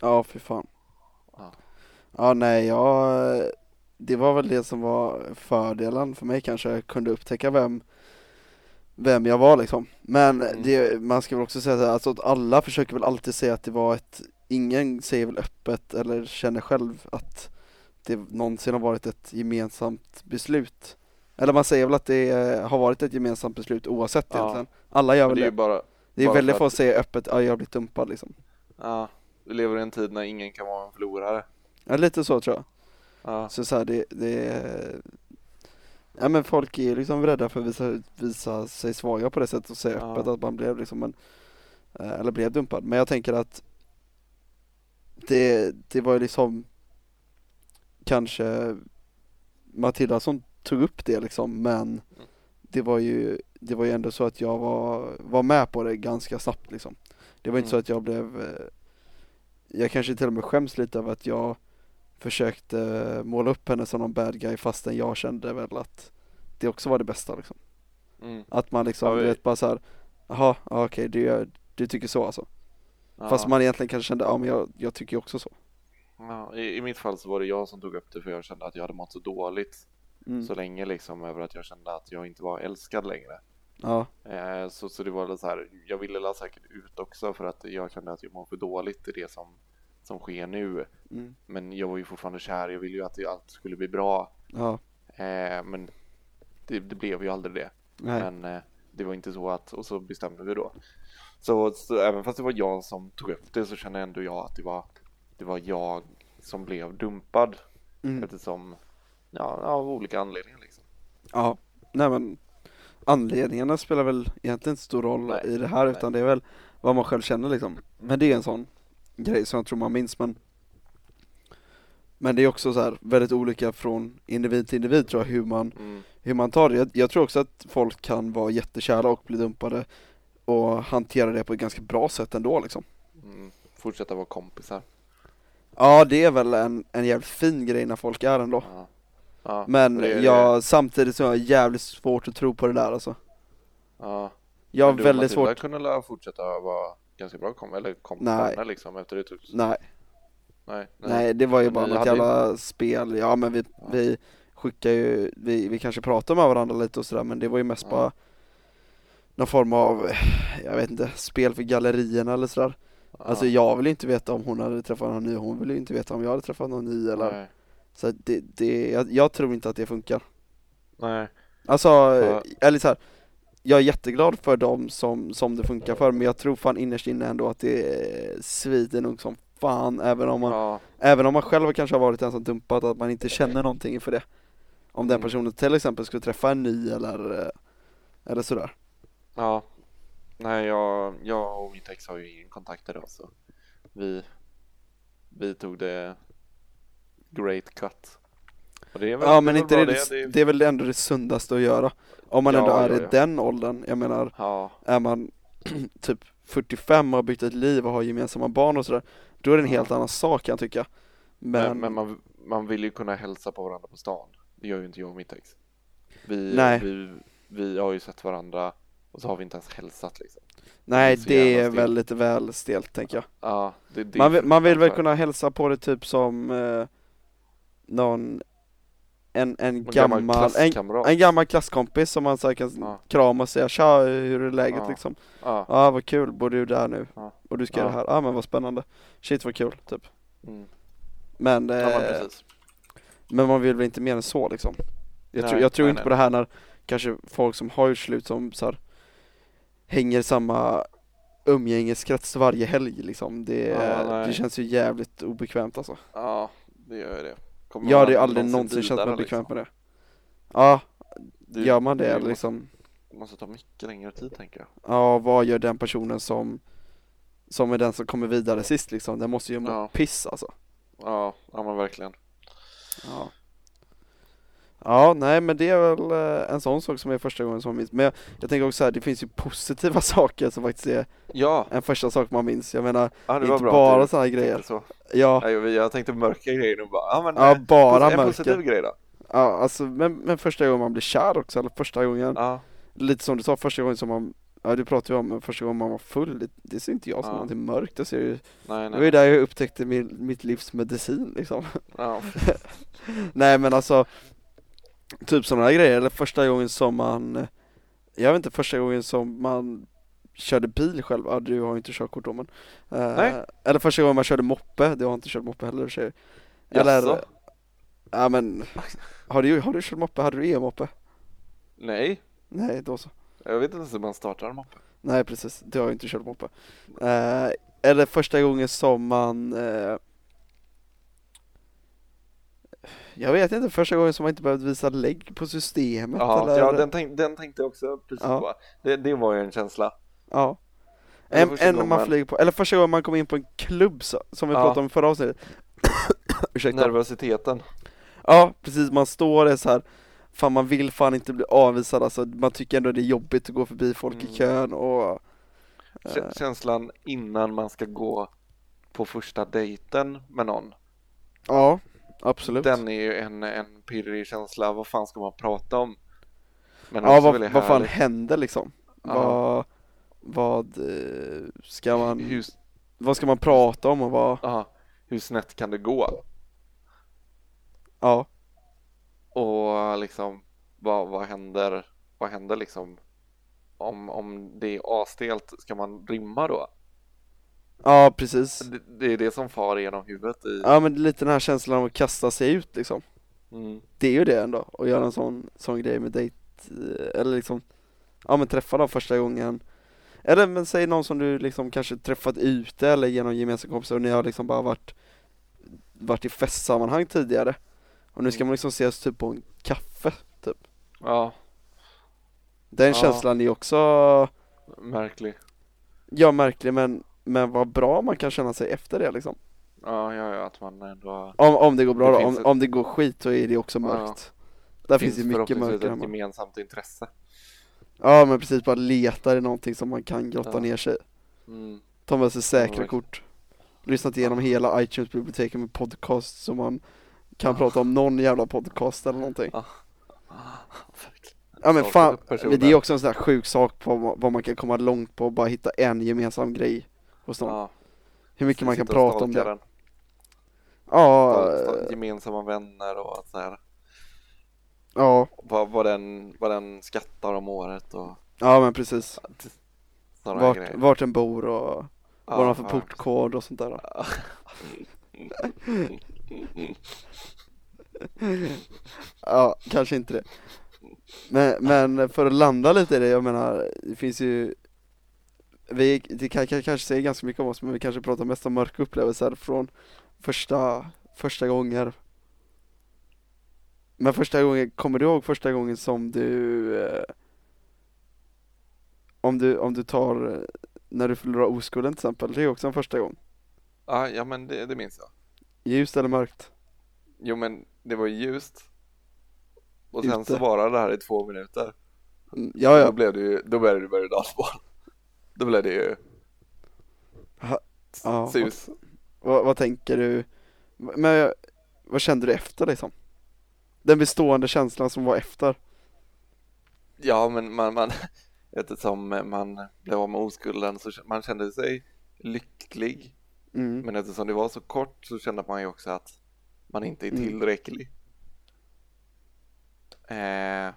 ja fy fan Ja. Ja, nej, jag Det var väl det som var fördelen för mig kanske, jag kunde upptäcka vem Vem jag var liksom Men Mm. det, man ska väl också säga så här, alltså att alla försöker väl alltid säga att det var ett Ingen säger väl öppet eller känner själv att det någonsin har varit ett gemensamt beslut Eller man säger väl att det har varit ett gemensamt beslut oavsett Ja. egentligen Alla gör väl det är det, bara, det är väldigt få att- att säga öppet, ja jag har blivit dumpad liksom ja, vi lever i en tid när ingen kan vara en förlorare. Ja lite så tror jag Ja, Så så här, det, det Ja men folk är liksom rädda för att visa, visa sig svaga på det sättet och säga Ja. öppet att man blev liksom en eh, Eller blev dumpad, men jag tänker att Det, det var ju liksom Kanske Matilda som tog upp det liksom men Det var ju Det var ju ändå så att jag var, var med på det ganska snabbt liksom Det var inte så Mm. att jag blev eh, Jag kanske till och med skäms lite över att jag försökte måla upp henne som någon bad guy fastän jag kände väl att det också var det bästa liksom. mm. Att man liksom, Ja, vi- vet bara såhär, jaha, ja, okej du, du tycker så alltså. ja. Fast man egentligen kanske kände, ja men jag, jag tycker också så. Ja, i, I mitt fall så var det jag som tog upp det för jag kände att jag hade mått så dåligt Mm. så länge liksom över att jag kände att jag inte var älskad längre. Ja, Eh, så, så det var så här, jag ville la säkert ut också för att jag kände att jag mår för dåligt i det som, som sker nu. mm. Men jag var ju fortfarande kär, jag ville ju att allt skulle bli bra. ja, Eh, men det, det blev ju aldrig det. nej, Men eh, det var inte så att, och så bestämde vi då Så, så även fast det var jag som tog upp det så känner ändå jag att det var, det var jag som blev dumpad Mm. eftersom, ja, av olika anledningar liksom. Ja, nej men anledningarna spelar väl egentligen inte stor roll Nej, i det här nej. utan det är väl vad man själv känner liksom. Men det är en sån grej som jag tror man minns men Men det är också så här väldigt olika från individ till individ tror jag hur man, Mm. hur man tar det. Jag, jag tror också att folk kan vara jättekära och bli dumpade och hantera det på ett ganska bra sätt ändå liksom. Mm. Fortsätta vara kompisar. Ja det är väl en, en jävligt fin grej när folk är ändå. Ja. Ja, Men det det. jag, samtidigt så har jag jävligt svårt att tro på det där alltså. Ja. Jag har väldigt svårt, kunde la fortsätta vara ganska bra kom eller kom Nej. liksom efter det tog nej. Nej, Nej det var ju Men bara något hade ju- jävla spel, ja men vi, Ja. vi skickar ju, vi, vi kanske pratar med varandra lite och sådär men det var ju mest Ja. bara någon form av, jag vet inte, spel för gallerierna eller sådär. Ja. Alltså jag vill inte veta om hon hade träffat någon ny, hon vill ju inte veta om jag hade träffat någon ny eller Nej. Så det, det jag, jag tror inte att det funkar. Nej. Alltså, Ja. eller så här, jag är jätteglad för dem som, som det funkar för men jag tror fan innerst inne ändå att det svider nog som fan även om man Ja. Även om man själv kanske har varit den som dumpat, att man inte känner någonting inför det. Om den Mm. personen till exempel skulle träffa en ny eller, eh, eller sådär. Ja. Nej, jag, jag och mitt ex har ju ingen kontakt idag så vi, vi tog det great cut. Och det är väl, Ja men är inte det, det, det, det är väl ändå det sundaste att göra. Om man Ja, ändå är ja, i ja. den åldern, jag menar, är man typ 45 och har byggt ett liv och har gemensamma barn och sådär, då är det en helt annan sak kan jag tycka. Men, men, men man, man vill ju kunna hälsa på varandra på stan. Det gör ju inte jag och mitt ex. Vi, Nej. vi, vi har ju sett varandra och så har vi inte ens hälsat liksom. nej det är stelt. väl lite väl stelt tänker jag. Ja, det, det är Man vill, man vill väl kunna hälsa på det typ som eh, någon, en, en gammal gammal, en. En gammal klasskompis som man så kan Ja. krama och säga tja, hur är läget Ja. liksom? Ja. Ja vad kul, bor du där nu? Ja. Och du ska göra Ja. det här? Ja men vad spännande Shit vad kul, typ Mm. Men, men eh, precis. men man vill väl inte mer än så liksom Jag, Nej, tror, jag tror nej, inte nej. på det här när kanske folk som har gjort slut som så här, hänger samma umgängeskrets varje helg liksom det, det känns ju jävligt obekvämt alltså Ja, det gör ju det. Kommer Jag hade ju aldrig någonsin känt mig bekvämt liksom? med det Ja, Det- gör man det det liksom måste ta mycket längre tid tänker jag. Ja, vad gör den personen som som är den som kommer vidare sist liksom? Den måste ju må Ja. piss alltså Ja, ja men verkligen. Ja Ja, nej men det är väl eh, en sån sak som är första gången som man minns. Men jag, jag tänker också här, det finns ju positiva saker som faktiskt är Ja, en första sak man minns. Jag menar, ja inte bra bara såna här grejer. Så. Ja, Nej, jag- jag tänkte mörka grejer och bara, ja men ja eh, bara en mörker positiv grej då. Ja, alltså men, men första gången man blir kär också, eller första gången. Ja, Lite som du sa, första gången som man Ja du pratade ju om första gången man var full, det, det ser inte jag som Ja. någonting mörkt, det ser ju nej Det var ju nej. där jag upptäckte min, mitt livs medicin liksom. Ja, Nej men alltså Typ sådana här grejer, eller första gången som man Jag vet inte, första gången som man Körde bil själv, ja du har ju inte körkort då men eh, Nej. Eller första gången man körde moppe, du har inte kört moppe heller sig Eller Jaså? Ja men Har du, har du kört moppe, hade du e-moppe? nej. Nej då så Jag vet inte ens hur man startar en moppe. Nej precis, du har ju inte kört moppe eh, Eller första gången som man eh, Jag vet inte, första gången som man inte behövde visa lägg på systemet Ja, eller ja den, tänk, den tänkte jag också precis Ja. på. Det, det var ju en känsla. Ja första en gången man flyger på, eller första gången man kom in på en klubb så, som vi Ja. pratade om i förra avsnittet Ursäkta Nervositeten. Ja precis, man står där så här. Fan man vill fan inte bli avvisad alltså, man tycker ändå det är jobbigt att gå förbi folk i Mm. kön och eh, Känslan innan man ska gå på första dejten med någon. Ja, absolut Den är ju en, en pirrig känsla. Vad fan ska man prata om? Men Ja vad, vad fan händer liksom? Ja. Vad, vad eh, ska man, Hur, vad ska man prata om och vad, ja, hur snett kan det gå? ja Och liksom vad, vad händer? Vad händer liksom? Om, om det är astelt, ska man rimma då? Ja precis. Det, det är det som far genom huvudet i... Ja men lite den här känslan av att kasta sig ut liksom. Mm. Det är ju det ändå, att göra en sån, sån grej med dejt, eh, eller liksom Ja men träffa dem första gången. Eller men säg någon som du liksom kanske träffat ute eller genom gemensamma kompisar och ni har liksom bara varit varit i festsammanhang tidigare. Och nu ska man liksom ses typ på en kaffe typ. Ja, Den Ja. känslan är också, märklig. ja märklig men, men vad bra man kan känna sig efter det liksom Ja, ja, ja, att man ändå Om, om det går bra Det då, finns om, ett- om det går skit så är det också mörkt Där finns, det mycket förhoppningsvis mörker ett gemensamt intresse. Ja men precis, bara letar i någonting som man kan grotta Ja. ner sig i. Mm. Ta med sig säkra verkligen. kort Lyssnat igenom hela iTunes-biblioteket med podcast så man kan Ja. prata om någon jävla podcast eller någonting Ja. Ja men fan, det är också en sån här sjuk sak på vad man kan komma långt på och bara hitta en gemensam grej hos någon Ja, Hur mycket man kan och prata om det den. Ja, sta- Gemensamma vänner och så här. ja, Vad, vad, den, vad den skattar om året och ja men precis vart, grejer. vart den bor och vad den har för ja. portkod och sånt där Ja, kanske inte det men, men för att landa lite i det, jag menar, det finns ju Vi, det kan, kan kanske säga ganska mycket om oss men vi kanske pratar mest om mörka upplevelser från första, första gånger Men första gången, kommer du ihåg första gången som du eh, Om du, om du tar, när du förlorar oskulden till exempel, det är också en första gång Ja, ja men det, det minns jag. Ljust eller mörkt? Jo men det var ju ljust. Och sen Ute. så varade det här i två minuter. Mm, Ja, Då ja, blev det ju, då började det berg och dalbana. Då blev det ju Ha- ja. sus. vad, vad tänker du? Men vad kände du efter liksom? Den bestående känslan som var efter? Ja men man, man eftersom man blev av med oskulden så man kände sig lycklig. Mm. Men eftersom det var så kort så kände man ju också att man inte är Mm. tillräcklig. Eh,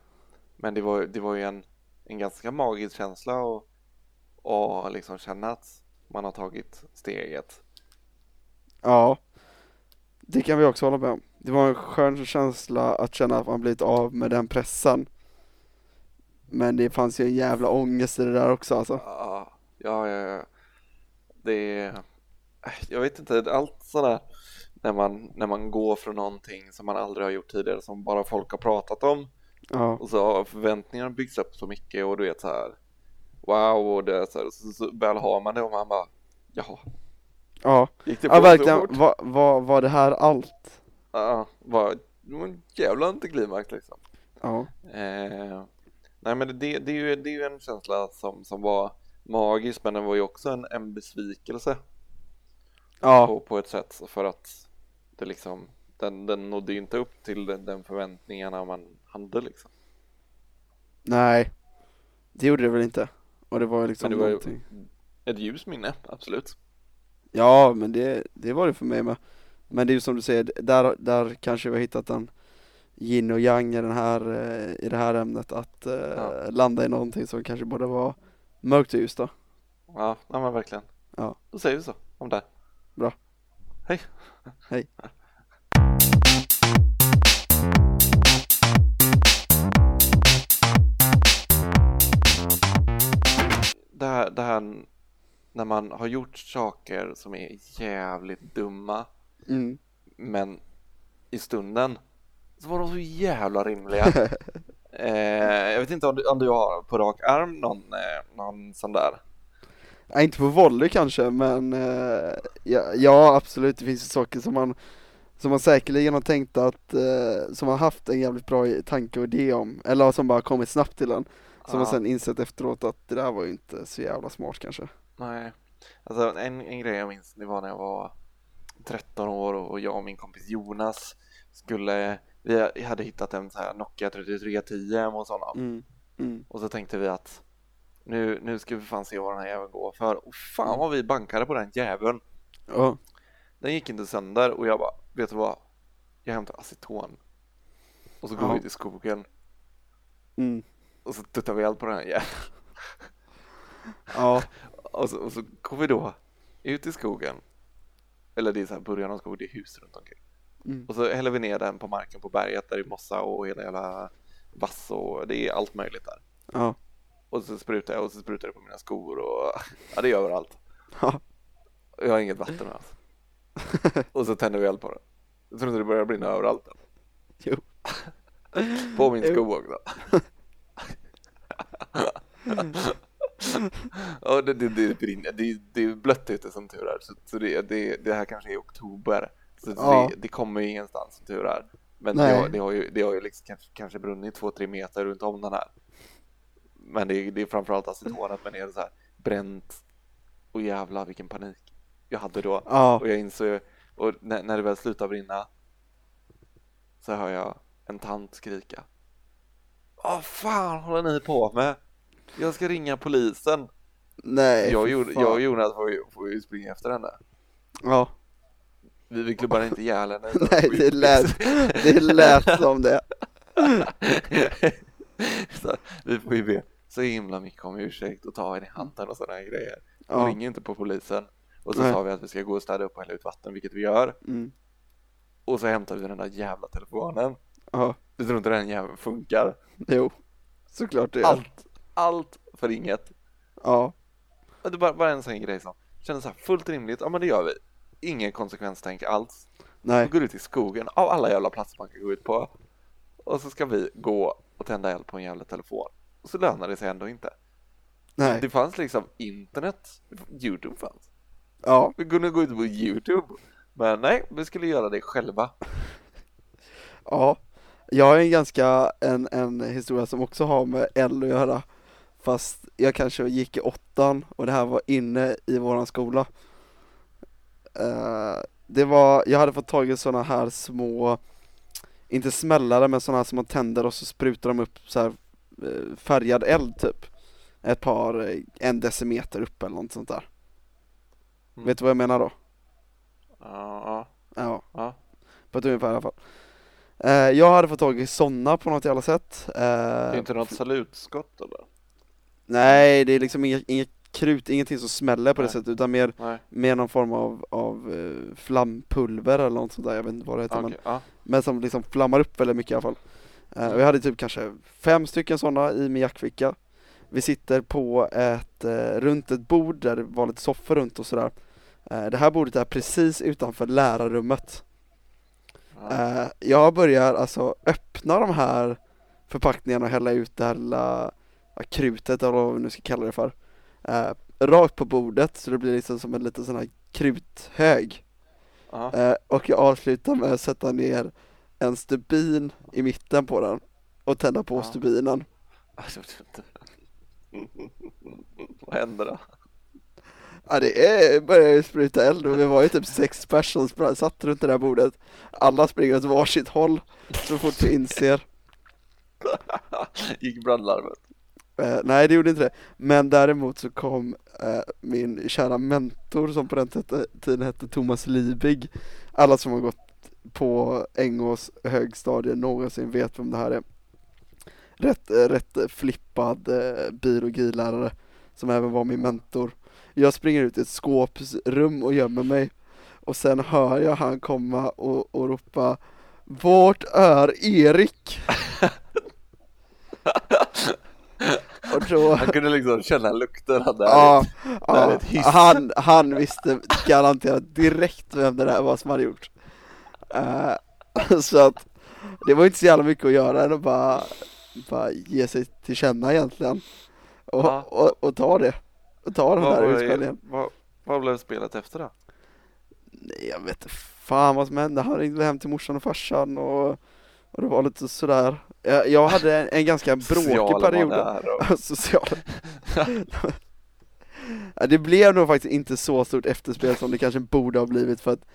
men det var, det var ju en, en ganska magisk känsla och, och liksom känna att man har tagit steget. Ja, det kan vi också hålla med om. Det var en skön känsla att känna att man blivit av med den pressen. Men det fanns ju en jävla ångest i det där också alltså. Ja, ja, ja. Det är, jag vet inte, allt sådär när man, när man går från någonting som man aldrig har gjort tidigare som bara folk har pratat om Ja, och så har förväntningarna byggts upp så mycket och du vet så här wow och det så, här, så, så väl har man det och man bara jaha, ja, gick det ja verkligen. Var, var, var det här allt? Ja, var, en jävla antiklimax liksom. Ja, Eh, nej men det, det, är ju, det är ju en känsla som, som var magisk men den var ju också en, en besvikelse ja, på, på ett sätt för att det liksom den, den nådde inte upp till den, den förväntningarna man hade liksom. nej. Det gjorde det väl inte. Och det var liksom Men det var någonting. ett ljus minne, absolut. Ja, men det, det var det för mig med. Men det är ju som du säger, där, där kanske vi har hittat en yin och yang i, den här, eh, i det här ämnet, att eh, Ja. landa i någonting som kanske både var mörkt och ljust då. Ja, ja men verkligen. Ja. Då säger vi så om det. Bra. Hej. Hej. här, det här när man har gjort saker som är jävligt dumma Mm. men i stunden så var de så jävla rimliga. eh, jag vet inte om du, om du har på rak arm någon, eh, någon sån där. Ja, inte på volley kanske, men eh, ja, ja absolut, det finns ju saker som man som man säkerligen har tänkt att, eh, som man haft en jävligt bra tanke och idé om, eller som bara kommit snabbt till en, som man Ja. sen insett efteråt att det där var ju inte så jävla smart kanske. Nej, alltså en, en grej jag minns det var när jag var 13 år och jag och min kompis Jonas skulle, vi hade hittat en så här Nokia 3310 hemma hos honom Mm. Mm. och så tänkte vi att nu, nu ska vi fan se vad den här jäveln går för och fan vad vi bankade på den jäveln. Ja, Den gick inte sönder och jag bara, vet du vad? Jag hämtar aceton och så går Ja. vi till skogen mm. Och så tuttar vi eld på den här jäveln ja, och så, och så går vi då ut i skogen eller det är så här början av skogen, det är hus runt omkring mm. Och så häller vi ner den på marken på berget där det är mossa och hela jävla vass och det är allt möjligt där. ja, och så sprutar jag och så sprutar det på mina skor och ja, det är överallt. Ja. Jag har inget vatten alltså. Och så tänder vi eld på det. Jag tror inte det börjar brinna överallt. än. Jo. På min Jo. sko också. Ja, det, det, det brinner. Det, det är blött ute som tur är. Så, så det, det, det här kanske är i oktober. Så Ja. det, det kommer ju ingenstans som tur är. Men Nej. det har, det har ju, det har ju liksom kanske, kanske brunnit två, tre meter runt om den här. Men det, är- det är framförallt acetonet, men det är så här bränt. Och jävlar vilken panik jag hade då. Ja, Och jag insåg, och när, när det väl slutar brinna så hör jag en tant skrika. Vad fan håller ni på med? Jag ska ringa polisen. nej. Jag, gjorde, jag och Jonas får ju, får ju springa efter henne. Ja, Vi, vi klubbar inte ihjäl henne. nej det lät, det lät som det. så, vi får ju be så himla mycket om ursäkt och ta henne i handen och sådana här grejer. Ja. ringer inte på polisen. Och så Nej. sa vi att vi ska gå och städa upp och hälla ut vatten, vilket vi gör. Mm. Och så hämtar vi den där jävla telefonen. Ja, Du tror inte den jäveln funkar? jo. Såklart det. Allt, allt för inget. Ja, Det var bara en sån grej som kändes så här fullt rimligt. Ja, men det gör vi. Ingen konsekvenstänk alls. nej. Vi går ut i skogen av alla jävla platser man kan gå ut på. Och så ska vi gå och tända eld på en jävla telefon. Och så lönar det sig ändå inte. Nej. Det fanns liksom internet. Youtube fanns. Ja, Vi kunde gå ut på Youtube. Men nej, vi skulle göra det själva. ja. Jag har en ganska, en, en historia som också har med eld att göra. Fast jag kanske gick i åttan och det här var inne i våran skola. Eh, det var, jag hade fått tag i sådana här små, inte smällare men sådana här som man tänder och så sprutar de upp så här eh, färgad eld typ. Ett par, eh, en decimeter upp eller något sånt där. Mm. Vet du vad jag menar då? Ja, Ja, ja. på ett ungefär i alla fall. Eh, jag hade fått tag i sådana på något jävla sätt. Eh, Det är inte något salutskott eller? Nej, det är liksom inget, inget krut, ingenting som smäller på det Nej. sättet utan mer, Nej, mer någon form av, av eh, flampulver eller något sånt där, jag vet inte vad det heter okej. men, Ja. men som liksom flammar upp väldigt mycket i alla fall. Och jag hade typ kanske fem stycken sådana i min jackficka. Vi sitter på ett, runt ett bord där det var lite soffor runt och sådär. Det här bordet är precis utanför lärarrummet. Eh, jag börjar alltså öppna de här förpackningarna och hälla ut det här lilla krutet eller vad vi nu ska kalla det för. Eh, rakt på bordet så det blir liksom som en liten sån här kruthög. Eh, och jag avslutar med att sätta ner en stubin i mitten på den och tända på stubinen. Alltså, Vad händer då? Ja det är, börjar ju spruta eld och vi var ju typ sex personer som satt runt det där bordet. Alla springer åt varsitt håll så fort vi inser. Gick brandlarmet? Eh, nej det gjorde inte det, men däremot så kom eh, min kära mentor som på den tiden hette Thomas Liebig Alla som har gått på Ängås högstadie någonsin vet vem det här är. Rätt, eh, rätt flippad eh, biologilärare som även var min mentor Jag springer ut i ett skåpsrum och gömmer mig och sen hör jag han komma och, och ropa Vart är Erik? och då Han kunde liksom känna lukten av det Ja, ja han, han visste garanterat direkt vem det där var som hade gjort. Eh, så att det var inte så jävla mycket att göra än att bara, bara ge sig till känna egentligen. Och, Ja. och, och ta det. Och ta den där utspelningen. vad, vad blev spelet efter då? Nej, jag vet fan vad som hände. Han ringde hem till morsan och farsan och, och det var lite sådär. Jag, jag hade en, en ganska bråkig period. och- Social. det blev nog faktiskt inte så stort efterspel som det kanske borde ha blivit för att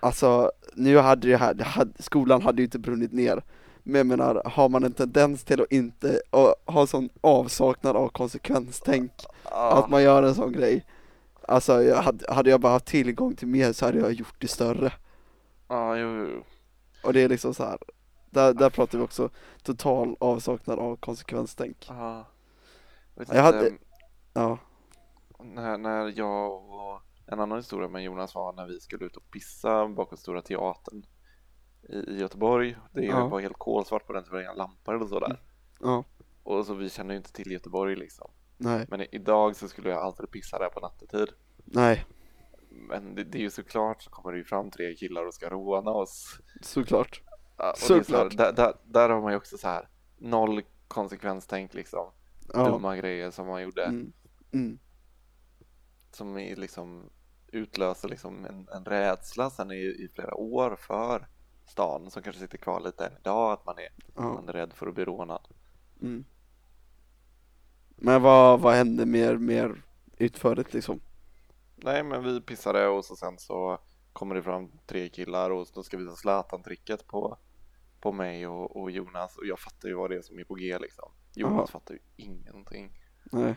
Alltså, nu hade det här, det hade, skolan hade ju inte brunnit ner Men jag menar, har man en tendens till att inte, och ha sån avsaknad av konsekvenstänk Ja. Att man gör en sån grej Alltså, jag hade, hade jag bara haft tillgång till mer så hade jag gjort det större Ja, jo, jo. Och det är liksom så här. Där, där pratar vi också total avsaknad av konsekvenstänk Ja. Vet Jag hade- inte, Ja, när, när jag och en annan historia med Jonas var när vi skulle ut och pissa bakom Stora Teatern i, Göteborg. Det Ja. var helt kolsvart på den, så det var inga lampor eller sådär. ja, och så vi känner ju inte till Göteborg liksom. Nej, Men idag så skulle jag aldrig pissa där på nattetid. nej, Men det, det är ju såklart så kommer det ju fram tre killar och ska råna oss. såklart. Ja, är så här, Såklart. där, där, där har man ju också så här noll konsekvenstänk liksom. Ja. Dumma grejer som man gjorde. Mm. Mm. Som är liksom utlöser liksom en, en rädsla sen i, i flera år för stan som kanske sitter kvar lite än idag att man är, Ja. man är rädd för att bli rånad. Mm. Men vad, vad hände mer, mer utförligt liksom? Nej men vi pissade och så sen så kommer det fram tre killar och då ska vi visa Zlatan-tricket på, på mig och, och Jonas och jag fattar ju vad det är som är på G liksom. Jonas Jaha. fattar ju ingenting. Nej.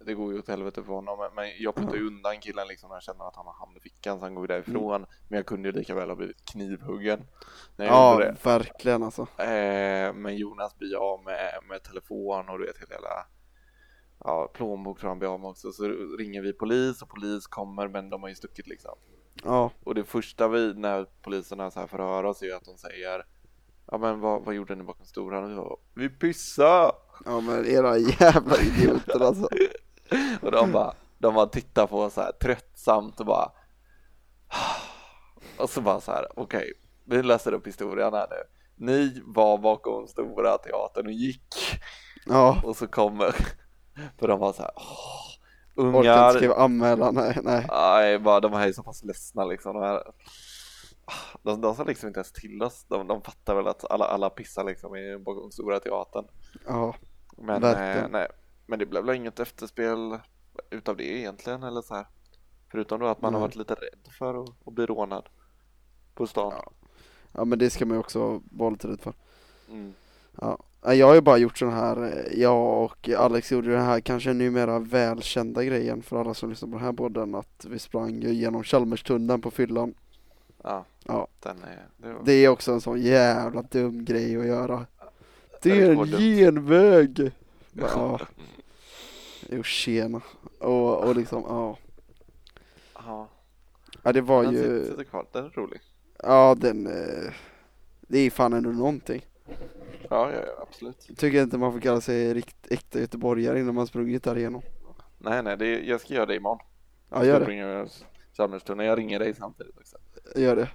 Det går ju åt helvete för honom men- jag puttar ju undan killen liksom när jag känner att han har hamnat i fickan så han går därifrån. Men jag kunde ju lika väl ha blivit knivhuggen jag Ja, verkligen alltså. Eh, men Jonas blir av med, med telefon och du vet hela ja, plånbok tror han blir av med också. Så ringer vi polis och polis kommer men de har ju stuckit liksom. Ja, Och det första vi när poliserna så här förhör oss är ju att de säger Ja men vad, vad gjorde ni bakom? Och vi bara, vi pissade! ja men era jävla idioter alltså. Och de bara, de bara tittar på så här tröttsamt och bara Och så bara så här, okej, vi läser upp historien här nu. Ni var bakom stora teatern och gick Ja, och så kommer, för de var så här, åh, orkar inte ungar, skriva anmälan, nej, nej. nej, bara de här är så pass ledsna liksom. De, här, de, de sa liksom inte ens till oss, de, de fattar väl att alla, alla pissar liksom i bakom stora teatern. Ja, Men, Verkligen. eh, nej, men det blev väl inget efterspel utav det egentligen eller så här. Förutom då att man har Nej. varit lite rädd för att, att bli rånad på stan. Ja. ja men det ska man ju också vara lite rädd för. Mm. Ja. Ja, Jag har ju bara gjort sån här, jag och Alex gjorde den här kanske numera välkända grejen för alla som lyssnar på den här podden att vi sprang genom Chalmerstunneln på fyllan. Ja, Ja. den är, det var, Det är också en sån jävla dum grej att göra. Det är en genväg! Ja, jo tjena. Och, och liksom, ja. ja, Ja det var den ju, sitter, sitter kvar, den är rolig. ja den, eh, det är fan ändå någonting. Ja, ja, ja absolut. Tycker inte man får kalla sig rikt, äkta göteborgare innan man sprungit där igenom. Nej, nej, det, jag ska göra det imorgon. Ja gör det. Chalmerstunneln, jag ringer dig samtidigt också. gör det.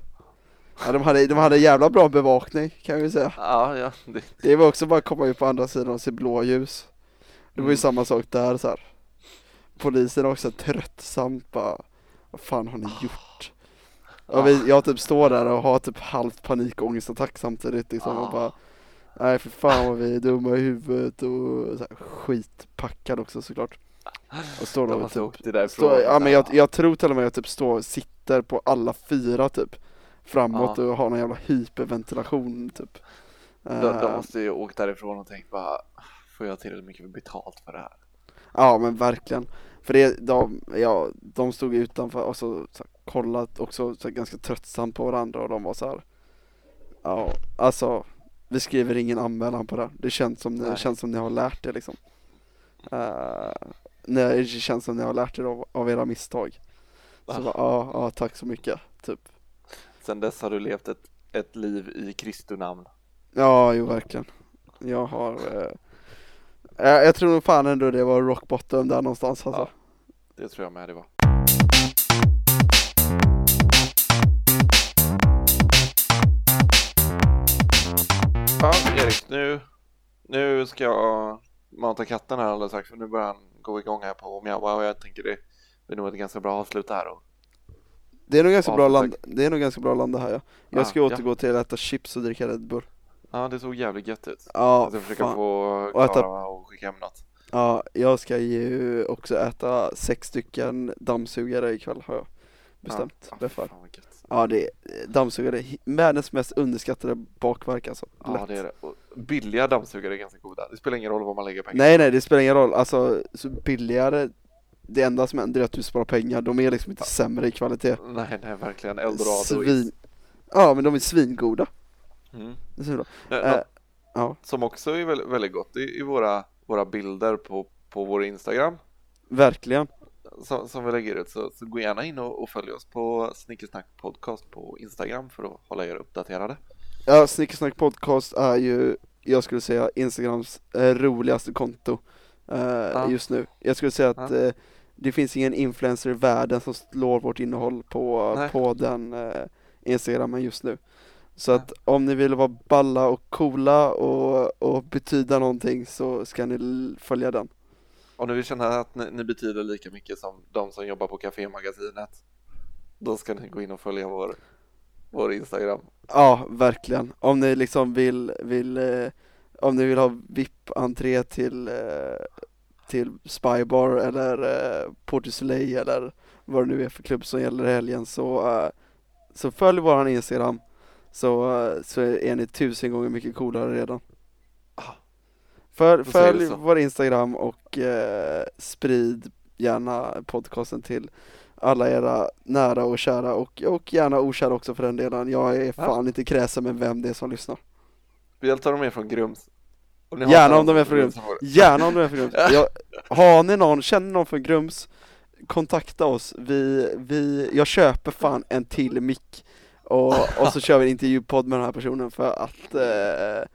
Ja de hade, de hade jävla bra bevakning kan vi säga. Ja, ja, det, Det var också bara att komma ut på andra sidan och se blåljus. Det var ju Mm. samma sak där så här. Polisen också tröttsamt bara, vad fan har ni gjort? Och vi, jag typ står där och har typ halvt panikångestattack samtidigt liksom och Ah. bara Nej för fan vad vi är dumma i huvudet och så här, skitpackad också såklart. Och står då och typ står, ja men jag, jag tror till och med att jag typ står, sitter på alla fyra typ Framåt och har någon jävla hyperventilation typ de, de Eh, måste ju åkt därifrån och tänkt bara, får jag tillräckligt mycket betalt för det här? Ja men verkligen. För det, de, ja, de stod utanför och så, så kollat också så ganska tröttsamt på varandra och de var så här. Ja, alltså vi skriver ingen anmälan på det här. Det känns som, det Nej. känns som ni har lärt er liksom. Uh, nej, det känns som ni har lärt er av, av era misstag. Så Ah. bara, ja, ja tack så mycket, typ. Sen dess har du levt ett, ett liv i Kristi namn. Ja, jo verkligen. Jag har, eh, jag, jag tror nog fan ändå det var rock bottom där någonstans alltså. Ja. Det tror jag med det var. Ja, Erik, nu, nu ska jag mata katten här alldeles strax för nu börjar han gå igång här på mjaua och jag tänker det är nog ett ganska bra avslut här. Och, Det är nog ganska Ja, bra land, det är nog ganska bra landa här ja. Jag Ah, ska ja. återgå till att äta chips och dricka Red Bull. Ja, det såg jävligt gött ut. Ja, jag ska försöka fan. få Och äta- Klara och skicka hem något. ja, jag ska ju också äta sex stycken dammsugare ikväll har jag bestämt Ja, det för. fan vad gött. Ja, det är dammsugare, är världens mest underskattade bakverk alltså. Ja, Lätt. det är det. Och billiga dammsugare är ganska goda. Det spelar ingen roll vad man lägger pengar Nej nej, det spelar ingen roll. Alltså, så billigare, det enda som händer är att du sparar pengar. De är liksom inte sämre i kvalitet. Nej, nej, verkligen. Eldorado. Svin... Ja, men de är svingoda. Mm. Det är så bra. Eh, Eh, ja, Som också är väldigt, väldigt gott i, i våra, våra bilder på, på vår Instagram verkligen. som, som vi lägger ut. Så, så gå gärna in och, och följ oss på Snickersnack podcast på Instagram för att hålla er uppdaterade. Ja, Snickersnack podcast är ju jag skulle säga Instagrams eh, roligaste konto eh, Ja. just nu. Jag skulle säga att Ja. eh, det finns ingen influencer i världen som slår vårt innehåll på, Nej. på den Instagramen just nu. Så att om ni vill vara balla och coola och, och betyda någonting så ska ni följa den. Om ni vill känna att ni, ni betyder lika mycket som de som jobbar på Cafémagasinet, då ska ni gå in och följa vår, vår Instagram. Ja, verkligen. Om ni liksom vill, vill eh, om ni vill ha VIP-entré till, eh, till Spybar eller eh, Port du Soleil eller vad det nu är för klubb som gäller i helgen så, eh, så följ våran Instagram så, så är ni tusen gånger mycket coolare redan. Ah, För, vi följ vår Instagram och eh, sprid gärna podcasten till alla era nära och kära och, och gärna okära också för den delen. Jag är fan inte kräsen med vem det är som lyssnar. Speciellt om de är från Grums. Gärna om de är från Grums. Gärna om du är från Grums. Jag, har ni någon, känner någon från Grums, kontakta oss. Vi, vi, jag köper fan en till mick och, och så kör vi en intervjupodd med den här personen för att eh,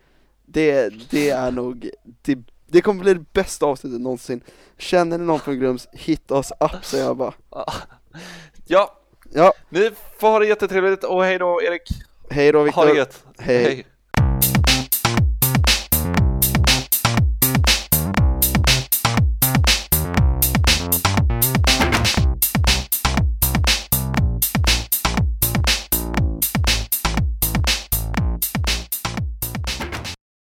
det, det är nog, det, det kommer bli det bästa avsnittet någonsin. Känner ni någon från Grums, hit oss up säger jag bara. Ja, Ja, ni får ha det jättetrevligt och hej då Erik. hej då Ha det Viktor. gött. Hej.